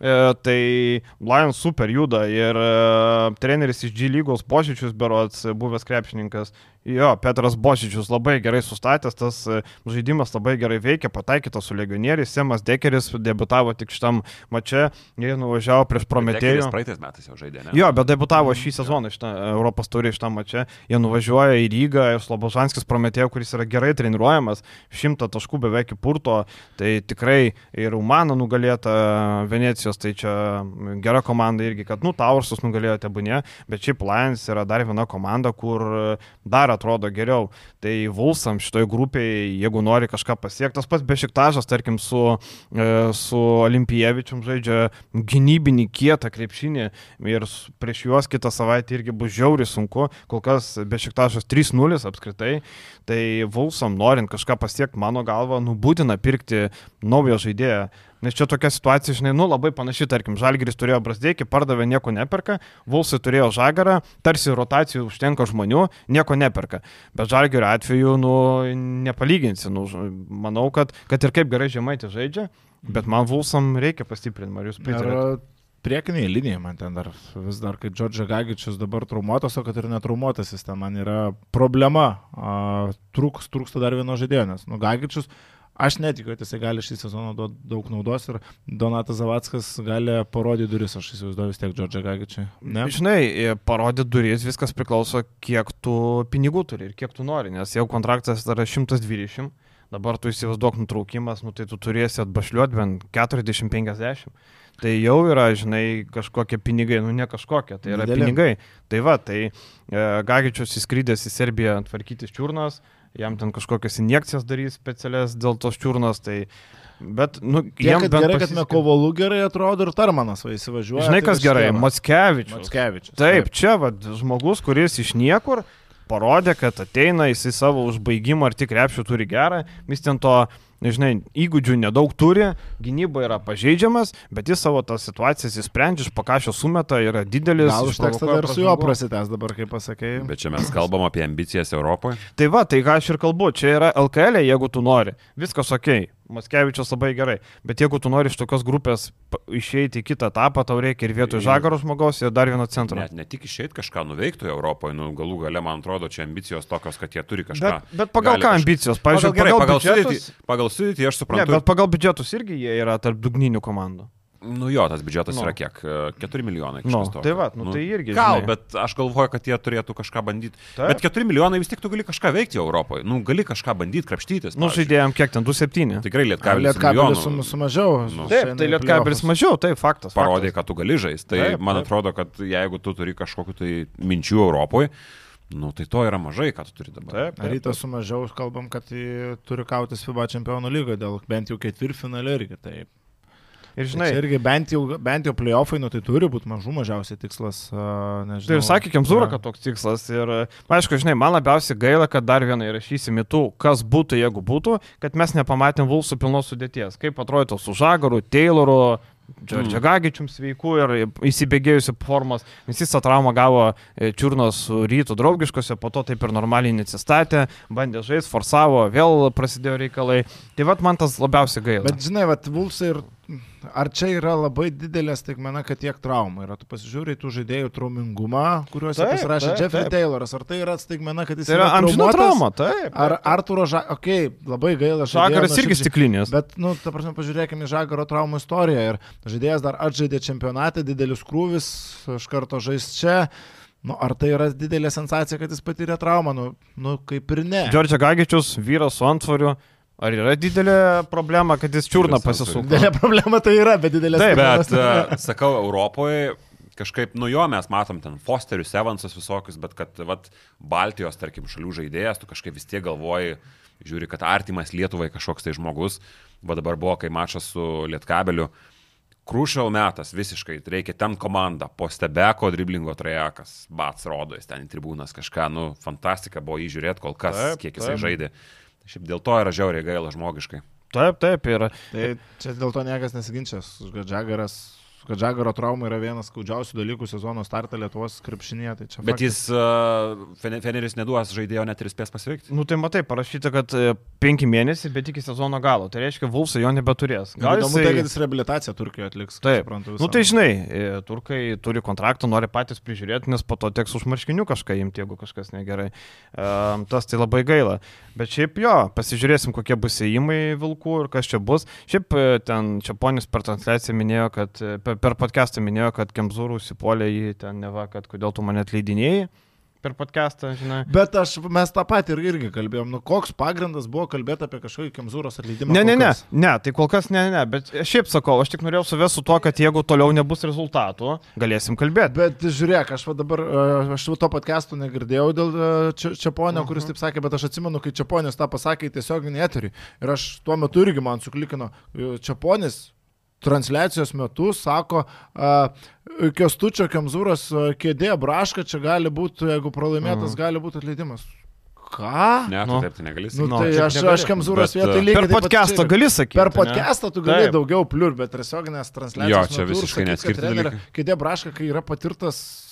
e, tai Lions super juda ir e, treneris iš G lygos Božičius berots, buvęs krepšininkas, jo, Petras Božičius labai gerai sustatęs, tas e, žaidimas labai gerai veikia, pataikytas su legionieriais, Semas Dekeris debutavo tik šitam mače, jie nuvažiavo prieš Prometėjų. Dekeris praeitais metais jau žaidė, ne? Jo, bet debutavo šį sezoną šitą Europos turį šitą mačią. Jie nuvažiuoja į Rygą Slobožanskis prometėjo, kuris yra gerai treniruojamas, šimtą taškų beveik įpurto. Tai tikrai ir Umana nugalėta Venecijos, tai čia gera komanda irgi, kad, nu, Taursus nugalėjo Tebūnė, bet šiaip Lions yra dar viena komanda, kur dar atrodo geriau. Tai Vulsam šitoje grupėje, jeigu nori kažką pasiekti, tas pats Bešiktažas, tarkim, su, e, su Olimpievičium žaidžia gynybinį kietą krepšinį ir prieš juos kitą savaitę irgi bus žiauriai sunku. Kol kas Bešiktažas 3-0 apskritai. Tai Vulsam norint kažką pasiekti, mano galva, nu būtina pirkti naują žaidėją. Nes čia tokia situacija, žinai, nu labai panaši, tarkim, Žalgiris turėjo Brasdeikį, pardavė nieko neperka, Vulsai turėjo Žagarą, tarsi rotacijų užtenka žmonių, nieko neperka. Bet Žalgirio atveju, nu, nepalyginsi, nu, manau, kad, kad ir kaip gerai žemaitė žaidžia, bet man Vulsam reikia pastiprinti, ar jūs pritarėte? Priekiniai linijai man ten dar vis dar, kai Džordžia Gagičius dabar traumuotas, o kad ir netraumuotas jis ten man yra problema. A, trūks, trūksta dar vieno žaidėjo, nes nu, Gagičius, aš netikiu, kad jisai gali šį sezoną duoti daug naudos ir Donatas Zavackas gali parodyti duris, aš įsivaizduoju vis tiek Džordžia Gagičiui. Ne? Žinai, parodyti duris, viskas priklauso, kiek tu pinigų turi ir kiek tu nori, nes jau kontraktas yra 120, dabar tu įsivaizduok nutraukimas, nu tai tu turėsi atbašliuoti bent 40-50. Tai jau yra, žinai, kažkokie pinigai, nu ne kažkokie, tai yra Dideli. pinigai. Tai va, tai e, Gagičius įskrydęs į Serbiją tvarkyti čiurnas, jam ten kažkokias injekcijas darys specialias dėl tos čiurnos, tai... Bet, nu, Tiek, jam kad bent gerai, kad pasisekė. Mekovalų gerai atrodo ir Tarmanas va įsivažiuoja. Žinai, tai kas vis gerai, tiek va. Mackevičius. Mackevičius. Taip, čia va, žmogus, kuris iš niekur parodė, kad ateina, jisai savo užbaigimą ar tik krepšių turi gerą, vis ten to, nežinai, įgūdžių nedaug turi, gynyba yra pažeidžiamas, bet jis savo tas situacijas įsprendžia, iš pakašio sumeta, yra didelis. Gal užteks tada ir su juo prasitęs dabar, kaip pasakėjai. Bet čia mes kalbam apie ambicijas Europoje. Tai va, tai ką aš ir kalbu, čia yra LKL, jeigu tu nori, viskas ok, Maskevičius labai gerai, bet jeigu tu nori iš tokios grupės išeiti į kitą etapą, tau reikia ir vietoj žagaro žmogaus, ir dar vieno centro. Net ne tik išeit kažką nuveiktų Europoje, nu galų gale, man atrodo, čia ambicijos tokios, kad jie turi kažką. Bet, bet pagal ką ambicijos? Pagal, Pavyzdžiui, gerai, pagal, pagal, sudėtį, pagal sudėtį aš Ne, suprantu. bet pagal biudžetus irgi jie yra tarp dugninių komandų. Nu jo, tas biudžetas Nu. yra kiek? 4 milijonai. Nu, tokio. tai va, nu, tai irgi, Gal, žinai. bet aš galvoju, kad jie turėtų kažką bandyti. Taip. Bet 4 milijonai vis tiek tu gali kažką veikti Europoje. Nu, gali kažką bandyti, krapštytis. Nu, žaidėjom kiek ten, 2-7. Tikrai lietkabelis. Lietkabelis su, sumažiau. Nu. Taip, tai Lietkabelis mažiau, tai faktas. parodė, faktas. kad tu gali žaisti. Tai Taip, taip, man taip. atrodo, kad jeigu tu turi kažkokiu tai minčių Europoje, nu, tai to yra mažai, ką tu turi dabar. Taip, taip. Rytas su mažiau, kalbam, kad jį turi kautis FIBA čempionų lygoje dėl bent jau ketvirtfinalio irgi. Tai, Ir žinai, žinai, irgi bent jau, bent jau playoffai, nu tai turi būti mažų mažiausiai tikslas. Nežinau, Tai ir sakė Kemzūra, kad toks tikslas. Ir, aišku, žinai, man labiausiai gaila, kad dar vieną įrašysim į tų, kas būtų, jeigu būtų, kad mes nepamatėm Vulsų pilnos sudėties. Kaip atrodytų su Žagaru, Tayloru, Džordžia Gagičium sveiku ir įsibėgėjusi formos, nes jis tą traumą gavo e, čiurnos rytų draugiškose, po to taip ir normaliai neatsistatė, bandė žaisti, forsavo, vėl prasidėjo reikalai. Tai vad man tas labiausiai gaila. Bet žinai, vat Vulsai ir ar čia yra labai didelė staigmena, kad tiek traumų yra? Tu pasižiūrėjai tų žaidėjų traumingumą, kuriuos Taip, pasirašė taip, Jeffrey taip. Tayloras. Ar tai yra staigmena, kad jis Tai yra amžino traumuotas? trauma, taip. Ar Arturo Žagaras, okei, okay, labai gaila. žaidėjo Žagaras irgi stiklinis. Bet, nu, ta prasme, pažiūrėkime į Žagaro traumų istoriją. Ir žaidėjas dar atžaidė čempionatą, didelis krūvis, iš karto žais čia. Nu, ar tai yra didelė sensacija, kad jis patyrė traumą? Nu, nu kaip ir ne. Džordžia Gagičius, vyras su antvariu. Ar yra didelė problema, kad jis čiurną pasisuko? Didelė problema tai yra, bet didelė Taip, Bet, e, sakau, Europoje kažkaip, nu jo, mes matom ten Fosterius, Evansas visokius, bet kad, vat, Baltijos, tarkim, šalių žaidėjas, tu kažkaip vis tiek galvoji, žiūri, kad artimas Lietuvai kažkoks tai žmogus, va dabar buvo, kai mačas su Lietkabeliu, Krušal metas visiškai, reikia ten komandą, po stebeko driblingo trajekas, bats rodo, jis ten į tribūnas kažką, nu, fantastika buvo įžiūrėti kol kas, taip, kiek jisai taip. žaidė. Šiaip dėl to yra žiauriai gaila žmogiškai. Taip, taip, ir Tai čia dėl to niekas nesiginčia, kad Žagaras, kad Žagaro trauma yra vienas skaudžiausių dalykų sezono startą Lietuvos krepšinėje. Tai čia Bet faktas. jis, uh, Fen- Feneris neduos žaidėjo net ir spės pasveikti. Nu tai matai, parašyta, kad e, penki mėnesiai, bet iki sezono galo. Tai reiškia, Vulsai jo nebeturės. Gal įdomu tai, kad jis reabilitaciją Turkijoje atliks. Taip. suprantu, nu, tai žinai, e, turkai turi kontraktą, nori patys prižiūrėti, nes po to teks už marškinių kažką imti, jeigu kažkas negerai. Um, tas tai labai gaila. Bet šiaip jo, pasižiūrėsim, kokie bus įėjimai vilkų ir kas čia bus. Šiaip e, ten čia ponis per transliaciją minėjo, kad e, per, per podcastą minėjo, kad Kemzūrų užsipuolė jį ten neva, kad kodėl tu mane atleidinėjai per podcastą, žinai. Bet aš, mes tą patį ir irgi kalbėjom, nu koks pagrindas buvo kalbėti apie kažkokį Kemzūros atleidimą. Ne, ne, ne, ne, tai kol kas ne, ne, bet šiaip sakau, aš tik norėjau suvesti su to, kad jeigu toliau nebus rezultatų, galėsim kalbėti. Bet žiūrėk, aš dabar, e, aš to podcastų negirdėjau dėl e, Čia- Čiaponio, Mhm. kuris taip sakė, bet aš atsimenu, kai Čiaponis tą pasakė tiesioginį eterį. Ir aš tuo metu irgi man suklikino. e, Čiaponis transliacijos metu sako, a, Kestučio Kemzūros kėdė braška, čia gali būti, jeigu pralaimėtas, Mhm. gali būti atleidimas. Ką? Ne, Nu. taip tai negali Nu, sakyti. No, tai čia aš, aš Kemzūros vietoj e, lygiai. Per podcastą gali sakyti. Per podcastą tu gali Taip. daugiau pliur, bet tiesioginės transliacijos. Jo, čia visiškai neatskirti. Kėdė braška, kai yra patirtas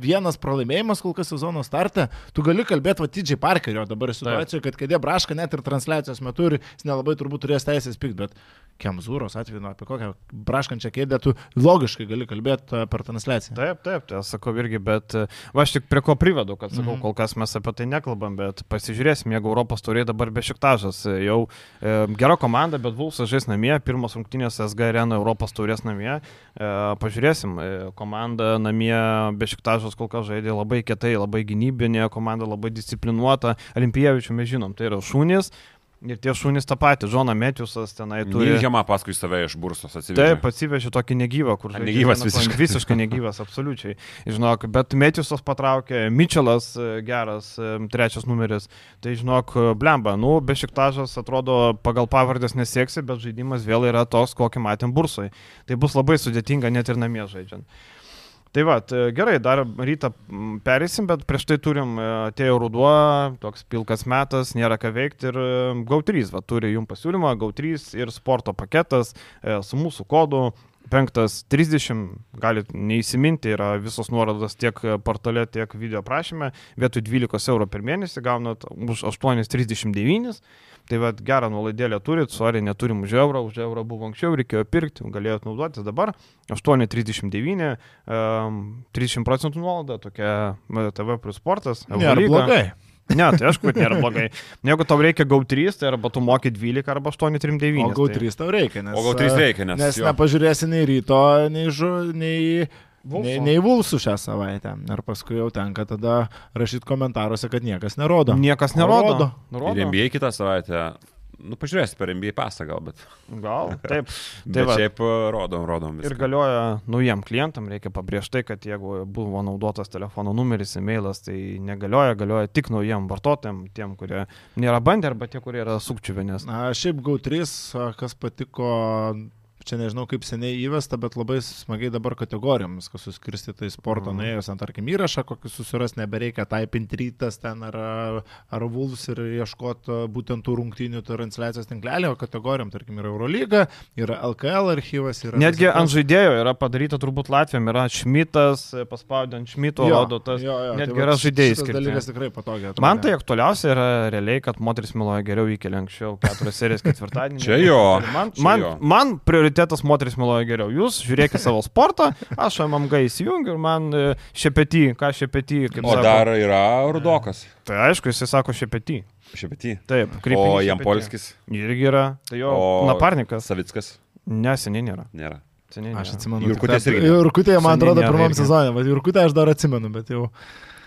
vienas pralaimėjimas kol kas sezono starte, tu gali kalbėti va Tidžiai Parkerio dabar situacijoje, kad kėdė braška net ir transliacijos metu ir jis nelabai turbūt turės teisės pikti, bet Kemzūros atveju, nu, apie kokią braškančią kėdę tu logiškai gali kalbėti a, per transliaciją. Taip, taip, tai aš sakau irgi, bet e, va aš tik prie ko privedu, kad sakau, Mhm. kol kas mes apie tai nekalbam, bet pasižiūrėsim, jeigu Europos turė dabar bešiktažas, e, jau e, gera komanda, bet Vulsas žais namie, pirmas rungtynės SG arena Europos turės namie, e, pažiūrėsim, e, komanda namie bešiktažas kol kas žaidė labai kietai, labai gynybinė, komanda labai disciplinuota, Olimpievičių mes žinom, tai yra šunys. Ir tie šunys tą patį, Džona Metiusas tenai turi. Nilhema paskui save iš bursos atsivežė. Taip, atsivežė tokį negyvą, kur A, žaidžia negyvas visiškai. koja- Visiškai negyvas, absoliučiai. Žinok, bet Metjusas patraukė, Mitčelas e, geras, e, trečias numeris. Tai žinok, e, blemba, nu, bešiktažas atrodo pagal pavardės nesieksi, bet žaidimas vėl yra toks, kokį matėm bursai. Tai bus labai sudėtinga net ir namie žaidžiant. Tai va, gerai, dar rytą perėsim, bet prieš tai turim, e, atėjo ruduo, toks pilkas metas, nėra ką veikti ir e, GAU3, va, turi jums pasiūlymą, GAU3 ir sporto paketas e, su mūsų kodu 530, galit neįsiminti, yra visos nuorodos tiek portale, tiek video prašyme, vietoj 12 eurų per mėnesį gaunat už 8,39. Tai vad gerą nuolaidėlę turit, sorry, neturim už eurą, už eurą buvo anksčiau, reikėjo pirkti, galėjot naudotis dabar. 8,39, um, 30 procentų nuolaida, tokia TV plus sportas. Nėra blogai. Ne, tai aišku, kad nėra blogai. Jeigu tau reikia GAU3, tai arba tu moki 12 arba 8,39. O GAU 3 tau reikia, nes. O gal trys a, reikia, nes. Nes jo. nepažiūrėsi nei ryto, nei, žu, nei, Vulso. nei, nei Vulsų šią savaitę. Ir paskui jau tenka tada rašyti komentaruose, kad niekas nerodo. Niekas nerodo. rodo. Rodo. Ir NBA kitą savaitę. Nu, pažiūrėsi per NBA pasą gal, bet. Gal, taip. Tai va. šiaip e, rodom, rodom Ir viską. galioja naujiem klientam, reikia pabrėžti, tai, kad jeigu buvo naudotas telefono numeris, e-mailas, tai negalioja, galioja tik naujiem vartotojam, tiem, kurie nėra bandę arba tie, kurie yra sukčiuvinės. Na, šiaip GAU 3, kas patiko čia nežinau kaip seniai įvesta, bet labai smagiai dabar kategorijom viskas suskirstyta į sporto, mm. nuėjus ant, tarkim, įrašą, kokį susiras, nebereikia taipinti rytas ten ar, ar Vulfs ir ieškoti būtent tų rungtynių transliacijos tinklelį, o kategorijom, tarkim, yra Eurolyga, yra LKL archyvas, yra... Netgi visa ant tas. žaidėjo yra padaryta turbūt Latvijam, yra Šmitas, paspaudė ant Šmito, rodo tas. jo, jo, netgi tai yra šitas skirti. dalykas tikrai patogiai. Man atrodė. tai aktualiausia yra realiai, kad moteris myloja geriau įkelia anksčiau keturias serijas ketvirtadienį. Čia jo, Man, čia man, jo. man prioritetas moteris myloja geriau. Jūs žiūrėkite savo sportą, aš MMG įsijungiu ir man e, šepetį, ką šepetį, kaip O sako. dar yra Rudokas. Tai aišku, jisai sako šepetį. Šiaipetį. Taip, O krypinį jam šepetį. Polskis. Irgi yra. Tai jo O naparnikas. Savickas. Neseniai nėra. Nėra. Seniai Aš nėra. atsimenu. Jurkutės irgi ne. Jurkutė, man Seniai atrodo, pirmam sezonė, bet Jurkutė aš dar atsimenu, bet jau.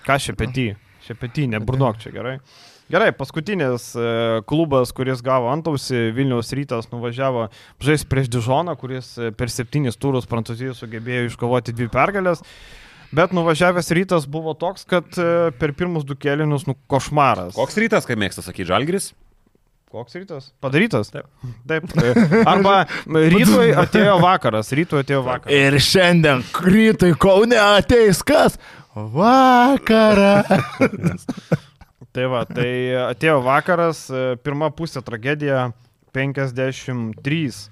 Ką šepetį? Šepetį, neburnok čia gerai. Gerai, paskutinis e, klubas, kuris gavo antausi, Vilniaus rytas nuvažiavo žaisti prieš Dižoną, kuris e, per septynis turus Prancūzijoje sugebėjo iškovoti dvi pergalės. Bet nuvažiavęs rytas buvo toks, kad e, per pirmus du kelinius, nu, košmaras. Koks rytas, kaip mėgsta sakyti, Žalgris? Koks rytas? Padarytas? Taip. Taip. Arba rytoj atėjo vakaras, rytoj atėjo vakaras. Ir šiandien krytai Kaune ateis kas? Vakarą. Tai va, tai atėjo vakaras, e, pirma pusė tragedija 53,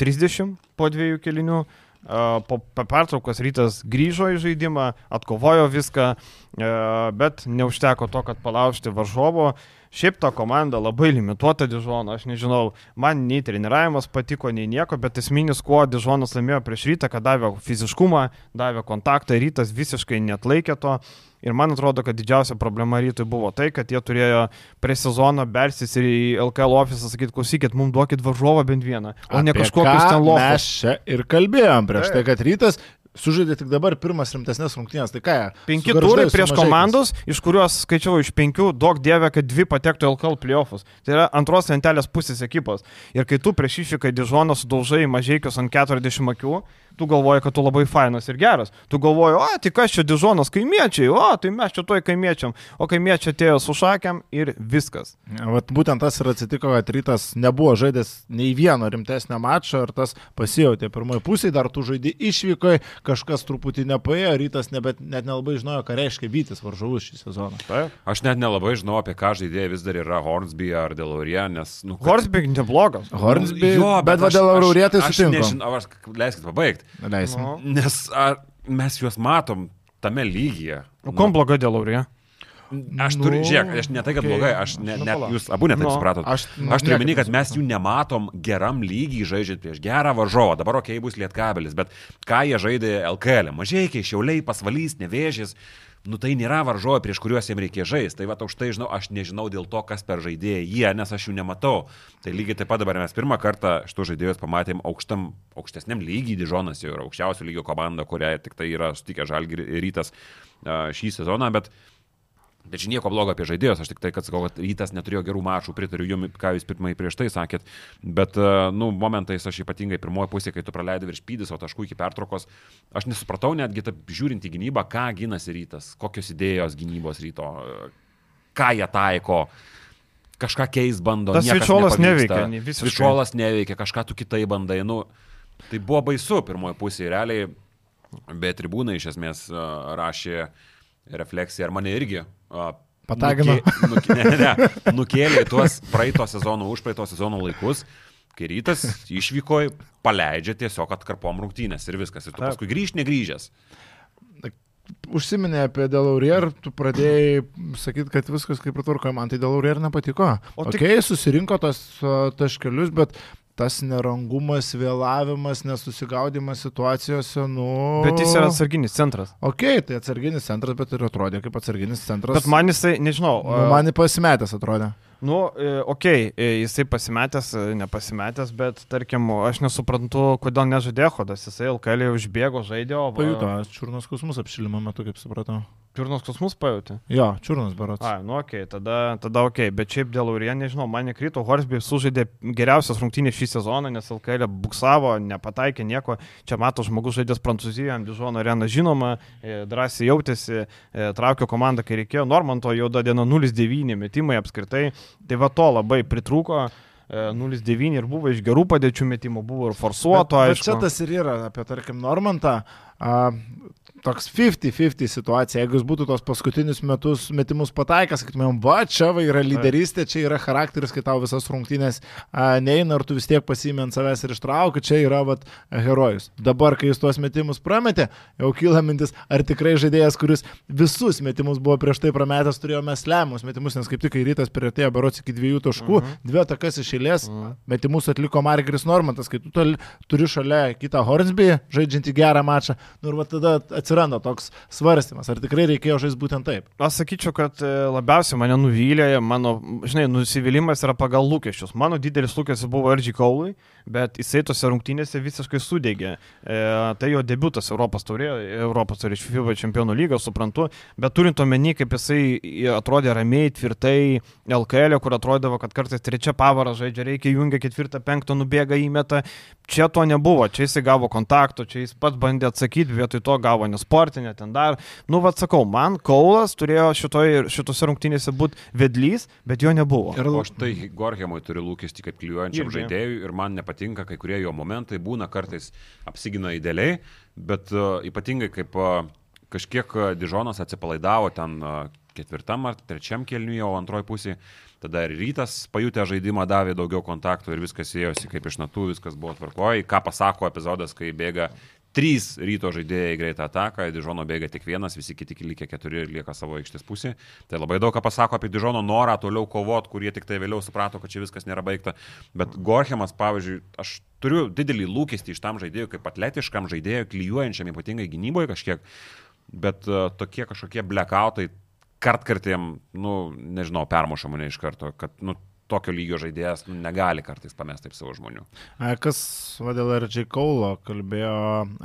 30 po dviejų kelinių. E, Po pertraukos rytas grįžo į žaidimą, atkovojo viską, e, bet neužteko to, kad palaužti varžovo. Šiaip ta komanda labai limituota Dižono, aš nežinau, man nei treniravimas patiko, nei nieko, bet esminis, kuo Dižonas laimėjo prieš rytą, kad davė fiziškumą, davė kontaktą, rytas visiškai net laikė to. Ir man atrodo, kad didžiausia problema rytui buvo tai, kad jie turėjo prie sezono bersis ir į LKL ofisą sakyti, klausykit, mums duokit varžovą bent vieną, o ne Apie kažkokius ką ten lofus. Mes čia ir kalbėjom prieš tai, kad rytas sužaidė tik dabar pirmas rimtesnės rungtynės. Tai ką? Penki turai prieš komandos, iš kuriuos skaičiau iš penkių, daug dievė, kad dvi patektų į LKL playoffus. Tai yra antros lentelės pusės ekipos. Ir kai tu prieš išvyką Dižoną sudaužai mažiekius ant 40 akių, tu galvoji, kad tu labai fainas ir geras. Tu galvoji, o, tai kas čia Dižonas kaimiečiai, o, tai mes čia toj kaimiečiam. O kaimiečiai atėjo su šakiam ir viskas. Vat būtent tas ir atsitiko, kad rytas nebuvo žaidęs nei vieno rimtesnio mačo ir tas pasijauti pirmoji pusė, dar tu žaidži išvykoje, kažkas truputį nepaėjo, rytas nebet, net nelabai žinojo, ką reiškia vytis varžovus šį sezoną. Taip. Aš net nelabai žinau, apie ką žaidėjai vis dar yra Hornsby ar Delaurie, nes... Nu, kad- Horsbig neblogas. Hornsby, Jo, bet va aš- aš- Aurorietai Aš sutinku. nežinau, aš leiskit pabaigti. Leisim. Nu. Nes ar, mes juos matom tame lygyje. O kom bloga dėl Aurė? Aš turiu, Nu, žiūrėk, aš ne tai, kad okei. blogai, aš ne, Nu, pala. jūs abu netaip Nu, supratot. aš- nu, Aš turiu minį, kad mes jų nematom geram lygiai žaidžiant prieš gerą varžovą. Dabar ok, bus lietkabelis, bet ką jie žaidė LKL? Mažiekiai, šiauliai, pasvalys, nevėžys. Nu tai nėra varžovai, prieš kuriuos jiems reikia žaisti. Tai va, už tai žinau, aš nežinau dėl to, kas per žaidėjai jie, nes aš jų nematau. Tai lygiai taip pat dabar mes pirmą kartą šitų žaidėjus pamatėm aukštam, aukštesniam lygiai, Dižonas jau yra aukščiausio lygio komanda, kurią tik tai yra sutikę Žalgiri rytas šį sezoną, bet Bet čia nieko blogo apie žaidėjus, aš tik tai, kad sakau, kad rytas neturėjo gerų mačų, pritariu jums, ką jūs pirmai prieš tai sakėt, bet, e, nu, momentais aš ypatingai pirmoji pusė, kai tu praleidai virš pydis, o taškų iki pertraukos, aš nesupratau netgi, taip, žiūrint į gynybą, ką gynasi rytas, kokios idėjos gynybos ryto, e, ką jie taiko, kažką keis bando. Tas nepavyksta. neveikia. Svičiolas neveikia, kažką tu kitai bandai, nu, tai buvo baisu pirmoji pusė, realiai, bet tribūnai iš esmės e, rašė refleksiją, ar mane irgi a, Patagino. Nukė, nuke, ne, ne, nukėlė į tuos praeito sezono, užpraeito sezono laikus, kai rytas išvyko, paleidžia tiesiog atkarpom rungtynės ir viskas. Ir tu paskui grįž negrįžęs. Užsiminė apie Delaurier, tu pradėjai sakyti, kad viskas kaip ir tvarkoja, man tai Delaurier nepatiko. O tik-. Okay, susirinko tos a, taškelius, bet tas nerangumas, vėlavimas, nesusigaudimas situacijose, nu... Bet jis yra atsarginis centras. Ok, tai atsarginis centras, bet ir atrodė kaip atsarginis centras. Bet man jisai, nežinau. Nu, man į pasimetęs atrodė. Nu, okei, okay, jisai pasimetęs, e, nepasimetęs, bet tarkim, aš nesuprantu, kodėl nežaidė Hodas. Jisai LKL užbėgo, žaidė, o... Pajuto, čiurnos skausmus apšilimo metu, kaip supratau. Pirnos kosmus pajutė. Jo, čiurnos berots. A, nu okei, okay, tada, tada okei, okay. bet šiaip dėl Urien, nežinau, man nekrito, Horsby sužaidė geriausias rungtynės šį sezoną, nes LKL buksavo, nepataikė nieko, čia mato žmogus žaidęs Prancūzijoje, Dižono areną žinoma, e, drąsiai jautėsi, e, traukė komandą, kai reikėjo, Normanto jau da diena 0-9 metimai apskritai, tai va to labai pritrūko. e, 0-9 ir buvo iš gerų padėčių metimų, buvo ir forsuoto, Bet- bet. Čia tas ir yra apie, tarkim, Normantą. Toks 50-50 situacija. Jeigu jis būtų tos paskutinius metus metimus pataikęs, sakytumėm, va, čia va yra lyderystė, čia yra charakteris, kai tau visas rungtynės neina ir tu vis tiek pasimė ant savęs ir ištrauki, čia yra vat, herojus. Dabar, kai jis tuos metimus prametė, jau kyla mintis, ar tikrai žaidėjas, kuris visus metimus buvo prieš tai prametęs, turėjo mes lemiamus metimus, nes kaip tik kai rytas prieartėjo berots iki dviejų taškų, Mhm. dvi atakas iš eilės, Mhm. metimus atliko Margeris Normantas, kai tu turi šalia kitą Hornsby, žaidžiantį gerą mačą, nu ir va tada atsiranda toks svarstymas, ar tikrai reikėjo žaisti būtent taip. Aš sakyčiau, kad e, labiausiai mane nuvylė, mano, žinai, nusivylimas yra pagal lūkesčius. Mano didelis lūkestis buvo Erdžiai Kaului, bet jisai tose rungtynėse visiškai sudegė. E, tai jo debutas Europos taurė, Europos taurė iš FIBA čempionų lygos, suprantu, bet turint omeny, kaip jisai atrodė ramiai, tvirtai, LKL, kur atrodavo, kad kartais trečia pavara žaidžia, reikia jungia ketvirtą, penktą, nubėga įmeta. Čia to nebuvo, čia jisai gavo kontakto, čia jis pats bandė atsakyti, vietoj to gavo nesportinę, ten dar. Nu, vad sakau, man Kaulas turėjo šitoj, šitose rungtynėse būti vedlys, bet jo nebuvo. Ir O štai Gorhemui turi lūkestį kaip klyjuojančiam žaidėjui ir man nepatinka kai kurie jo momentai, būna kartais apsigina idealiai, bet uh, ypatingai kaip uh, kažkiek uh, Dižonas atsipalaidavo ten uh, ketvirtam ar trečiam kelniui, o antroji pusė, tada ir rytas pajutę žaidimą davė daugiau kontaktų ir viskas ėjosi kaip iš natų, viskas buvo tvarkoje. Ką pasako epizodas, kai bėga Trys ryto žaidėjai greitą ataką, Dižono bėga tik vienas, visi kiti likę keturi ir lieka savo aikštės pusė. Tai labai daug ką pasako apie Dižono norą toliau kovot, kurie tik tai vėliau suprato, kad čia viskas nėra baigta. Bet Gorhemas, pavyzdžiui, aš turiu didelį lūkestį iš tam žaidėjui, kaip atletiškam žaidėjui, klyjuojančiam ypatingai gynyboje kažkiek, bet uh, tokie kažkokie blackoutai kartkartėm, nu, nežinau, permuša mane iš karto, kad, nu, tokio lygio žaidėjas nu, negali kartais pamesti taip savo žmonių. Kas, vadėl RJ Kaulo kalbėjo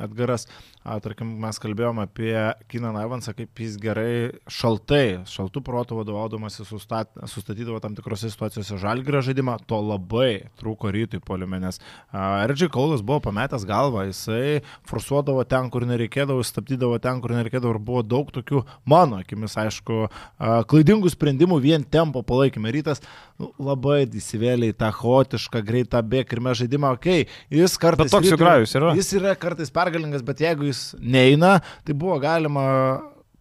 Edgaras, a, tarkim, mes kalbėjome apie Kinan Evansą, kaip jis gerai šaltai, šaltų protų vadovaudamasi sustat, sustatydavo tam tikrose situacijose žalgyrą žaidimą, to labai trūko rytui poliume, nes RJ Kaulas buvo pametęs galvą, jisai forsuodavo ten, kur nereikėdavo, stabdydavo ten, kur nereikėdavo ir buvo daug tokių, mano akimis, aišku, a, klaidingų sprendimų vien tempo palaikymė. Rytas nu, labai įsivėlė į tą chaotišką, greitą bėgimą žaidimą, okei, okay, jis kartais... Bet toks jau grajus yra. Jis yra kartais pergalingas, bet jeigu jis neina, tai buvo galima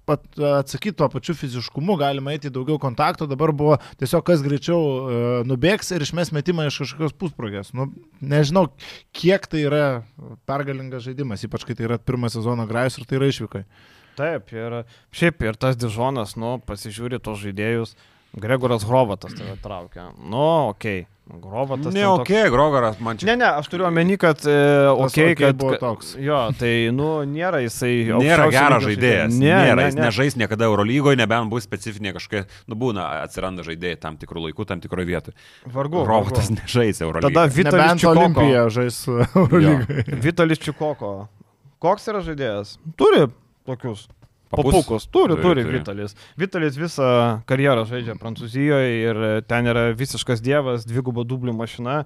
pat atsakyti tuo pačiu fiziškumu, galima eiti daugiau kontakto, dabar buvo tiesiog kas greičiau e, nubėgs ir išmes metimą iš kažkokios pusprogės. Nu, nežinau, kiek tai yra pergalingas žaidimas, ypač kai tai yra pirmą sezoną grajus ir tai yra išvykai. Taip, ir šiaip ir tas Dižonas, nu, pasižiūri tos žaidėjus, Gregoras Hrovatas tave traukia. Nu, okei. Okay. Hrovatas. Ne, toks- okei, okay, Grogaras, man čia Ne, ne, aš turiu omeny, kad e, Tas okay, okei kad, buvo toks. Jo, tai, nu, nėra jisai. Nėra geras žaidėjas. Ne, nėra, ne, jis ne. nežais niekada Eurolygoje, nebent bus specifinė kažkokia, nu būna, atsiranda žaidėjai tam tikrų laikų, tam tikroje vietoje. Vargu. Robotas vargu. nežais Eurolygoje. Tada Vitalis Čikoko. Olimpija žais Eurolygai. Vitalis Čikoko. Koks yra žaidėjas? Turi tokius. Papus? Papukus. Turi, Turi, turi. Vitalis. Vitalis visą karjerą žaidžia Prancūzijoje ir ten yra visiškas dievas, dvigubo dublių mašina.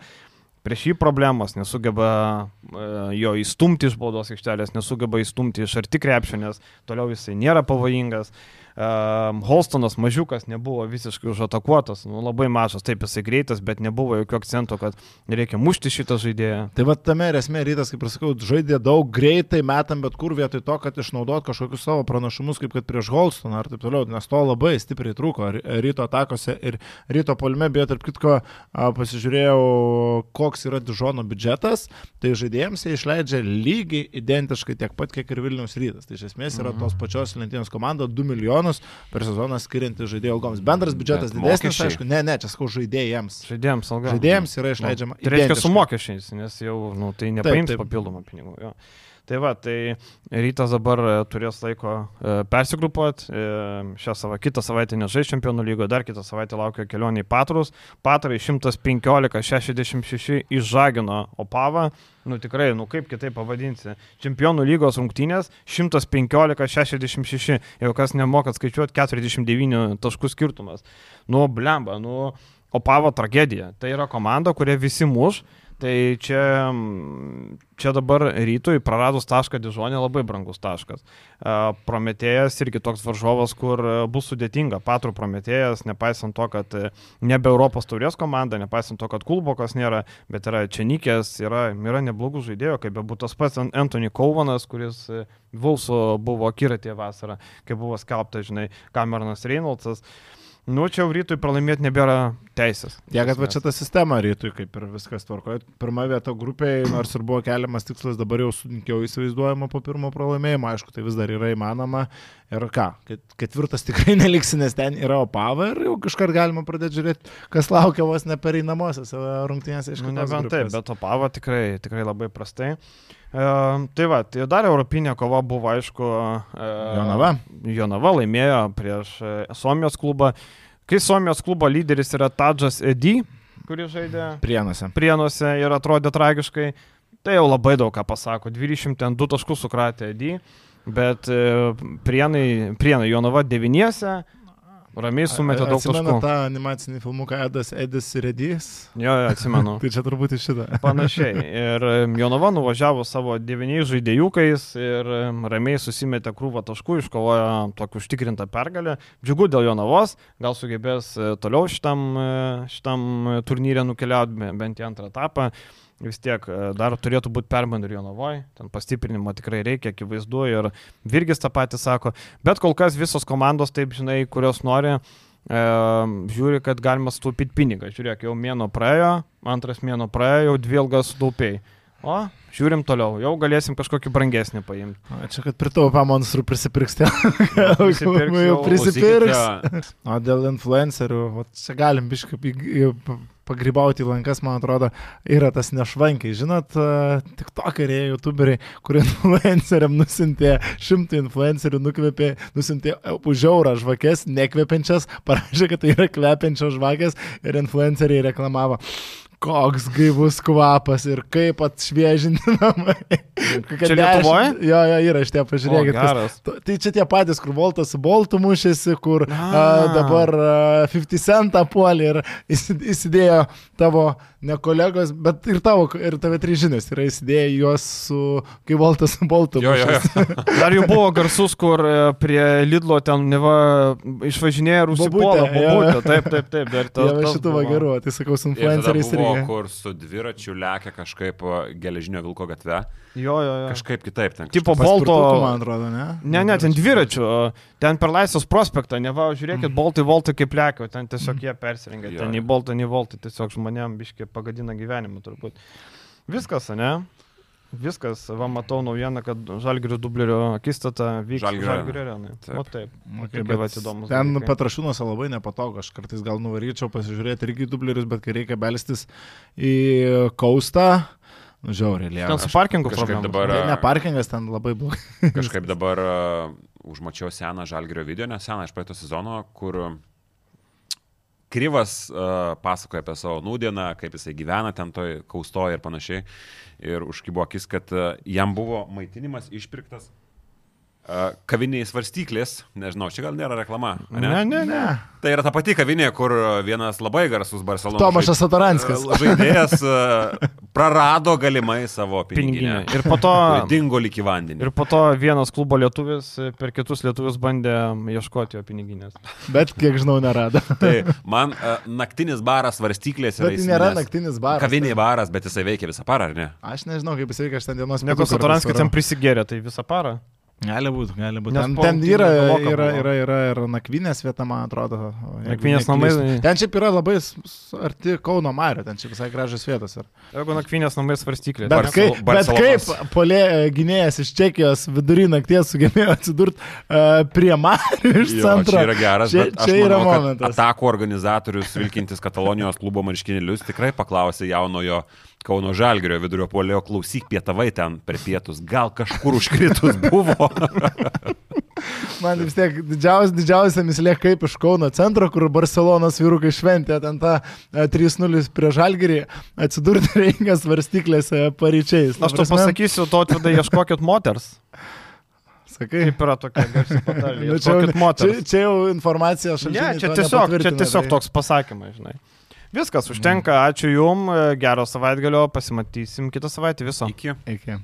Prieš jį problemos, nesugeba e, jo įstumti iš baudos aikštelės, nesugeba įstumti iš arti krepšio, nes toliau jisai nėra pavojingas. Um, Holstonas mažiukas nebuvo visiškai užatakuotas, nu, labai mažas, taip jisai greitas, bet nebuvo jokių akcentų, kad reikia mušti šitą žaidėją. Tai va tame ir esmė rytas, kaip ir sakau, žaidė daug greitai, metam bet kur vietoj to, kad išnaudot kažkokius savo pranašumus, kaip kad prieš Holstoną ar taip toliau, nes to labai stipriai trūko ry- ryto atakose ir ryto polime, beje, tarp kitko, pasižiūrėjau, koks yra Dižono biudžetas, tai žaidėjams jie išleidžia lygiai identiškai tiek pat, kiek ir Vilnius rytas. Tai iš esmės yra tos pačios lentynos komanda 2 milijonus per sezoną skirianti žaidėjų algoms. Bendras biudžetas Bet didesnis, mokesčiai? aišku, ne, ne, čia sakau žaidėjams. Žaidėjams alga. Žaidėjams yra išleidžiama. Tai reiškia identiškai. su mokesčiais, nes jau nu, tai nepaims taip. papildomą pinigų. Jo. Tai va, tai rytas dabar e, turės laiko e, persigrupuoti. E, šią savaitę, kitą savaitę nežais čempionų lygoje, dar kitą savaitę laukia kelionė į Patrus. Patrai 115-66 išžagino Opavą. Nu tikrai, nu kaip kitaip pavadinsi. Čempionų lygos rungtynės 115-66. Jau kas nemokat skaičiuoti, 49 taškų skirtumas. Nu, blemba, nu, Opavo tragedija. Tai yra komanda, kurie visi muš. Tai čia, čia dabar rytui praradus tašką Dižonė labai brangus taškas. Prometėjas irgi toks varžovas, kur bus sudėtinga. Patrų Prometėjas, nepaisant to, kad nebe Europos taurės komanda, nepaisant to, kad Kulbokas nėra, bet yra Čenikės, yra, yra neblogų žaidėjų, kaip bebūtų tas pats Anthony Kauvanas, kuris Vulso buvo akiratė vasarą, kai buvo skelbta, žinai, Cameronas Reynoldsas. Nu, čia jau rytui pralaimėti nebėra teisės. Tiek, kad va čia ta sistema rytui kaip ir viskas tvarkoja. Pirma vieta grupėje, nors ir buvo keliamas tikslas, dabar jau sunkiau įsivaizduojama po pirmo pralaimėjimo, aišku, tai vis dar yra įmanoma. Ir ką, ket- ketvirtas tikrai neliksi, nes ten yra opava ir jau kažkar galima pradėti žiūrėti, kas laukia vos nepereinamosios rungtynėse iš Nu, kitos nebent taip, bet Opava tikrai, tikrai labai prastai. E, tai va, tai dar europinė kova buvo, aišku, e, Jonava. Jonava laimėjo prieš e, Suomijos klubą. Kai Suomijos klubo lyderis yra Tadžas Edy, kuris žaidė Prienuose. Prienuose ir atrodė tragiškai, tai jau labai daug ką pasako. 22 taškus sukratė Edy, bet e, Prienai, Prienai Jonava devyniese, ramiai sumetė daug Atsimenu taškų. tą animacinį filmuką Edas Edis ir Edys. Jo, jo, atsimenu. Tai čia turbūt iš šitą. Panašiai. Ir em, Jonava nuvažiavo savo devyniais žaidėjukais ir em, ramiai susimetė krūvą taškų, iškovojo tokį užtikrintą pergalę. Džiugu dėl Jonavos, gal sugebės e, toliau šitam, e, šitam e, turnyrė nukeliauti be- bent į antrą etapą. Vis tiek e, dar turėtų būti permainų ir Jonavoje, ten pastiprinimo tikrai reikia, akivaizdu ir Virgis tą patį sako. Bet kol kas visos komandos, taip žinai, kurios nori, e, žiūri, kad galima sutaupyti pinigą. Žiūrėk, jau mėno praėjo, antras mėno praėjo, jau dvi ilgas sutaupiai. O, žiūrim toliau, jau galėsim kažkokį brangesnį paimti. O, čia, kad pritaupę monstrų prisipirks, ten. prisipirks jau prisipirks. O dėl influencerių, o čia galim biškai pagrybauti į lankas, man atrodo, yra tas nešvankiai. Žinot, tik tokeriai, youtuberiai, kurie influenceriam nusintė, šimtų influencerių nukvėpė, nusintė už eurą žvakės, nekvepiančias, parašė, kad tai yra kvepiančios žvakės ir influenceriai reklamavo. Koks gaivus kvapas ir kaip atšviežinti namai. Čia Lietuvoje? Jo, jo, yra šitie, pažiūrėkit. kas- geras. Tu- Tai čia tie patys, kur Voltas su Boltu mušėsi, kur a. Dabar a, 50 centą puolė ir įsi- įsidėjo tavo, ne kolegos, bet ir tavo, ir tave trys žinios yra įsidėję juos su, kai Voltas su Boltu. Jo, jo, jo. Dar jau buvo garsus, kur e, prie Lidlo ten neva ir Bobutė, jo. bobutę. Taip, taip, taip. Dar Jie va šitų va gerų, tai sakau, su Ir influenceriais buvo, irgi. kur su dviračiu lekia kažkaip geležinio vilko gatve. Jo, jo, jo. Kažkaip kitaip ten. Tipo Bolto. Man atrodo, ne? Ne, ne, ten dviračių, ten per Laisvos prospektą, ne va, žiūrėkit, boltai, voltai kaip lekiau, ten tiesiog jie persirengia, ten į boltą, nei voltai, tiesiog žmonėm biškai pagadina gyvenimą turbūt. Viskas, ne? Viskas, va, matau naujieną, kad Žalgirio dublerių akistata vyks Žalgirio arenai. Taip. O taip. Okay, vat bet įdomus ten dalykai. patrašūnuose labai nepatogu, aš kartais gal nuvaryčiau pasižiūrėti irgi į dublerius, bet kai reikia belstis į kaustą, nu žiauriai lieka. Ten su parkingu kažkaip dabar- Tai ne parkingas ten labai blogai. Kažkaip dabar uh, užmačiau seną Žalgirio video, ne seną iš praeito sezono, kur Kryvas uh, pasakoja apie savo nūdieną, kaip jisai gyvena ten toj kaustoje ir panašiai. Ir užkybo akis, kad uh, jam buvo maitinimas išpirktas kaviniai svarstyklės. Nežinau, čia gal nėra reklama. ane? Ne, ne, ne. Tai yra ta pati kavinė, kur vienas labai garsus Barcelonas. Tomašas Satoranskis. Žaidėjas prarado galimai savo Piniginė. piniginę. Ir po to, Dingo lyg į vandenį. ir po to vienas klubo lietuvis per kitus lietuvius bandė ieškoti jo piniginės. Bet kiek žinau, nerado. Tai man naktinis baras svarstyklės yra tai nėra naktinis baras. Kaviniai baras, bet jisai veikia visą parą, ar ne? Aš nežinau, kaip jis veikia, aš ten dienos metu Satoranskis varau. ten prisigėrė, tai visą parą. Gali būti, gali būti. Ten, ten yra, yra, yra, yra ir nakvinės vieta, man atrodo. Nakvynės namai- neklystu. Ten šiaip yra labai arti Kauno Mario, ten šiaip visai gražios vietos. yra. Jeigu nakvynės namai svarstyklė. Bet, kaip, bet kaip polė gynėjas iš Čekijos vidury nakties sugebėjo atsidurti uh, prie Mario iš Jo, centro. Čia yra geras, Čia- bet aš čia yra manau, momentas. Atakų organizatorius Vilkintis Katalonijos klubo marškinėlius tikrai paklausė jaunojo Kauno Žalgirio vidurio polėjo, klausyk pietavai ten per pietus, gal kažkur užkritus buvo. Man vis tiek didžiausia, didžiausia mislė kaip iš Kauno centro, kur Barcelonas vyrukai šventė ten tą e, 3-0 prie Žalgirį, atsidurti reikia svarstyklėse paryčiais. Aš to pasakysiu, to tada ieškokit moters. Sakai, Kaip yra tokia garsi patarlė. Nu, čia, Ieškokit čia, moters. čia jau informacija Ne, šaltiniai čia tiesiog, čia tiesiog tai- toks pasakymas, žinai. Viskas, užtenka, ačiū Jum, gero savaitgalio, pasimatysim kitą savaitę viso. Iki. Iki.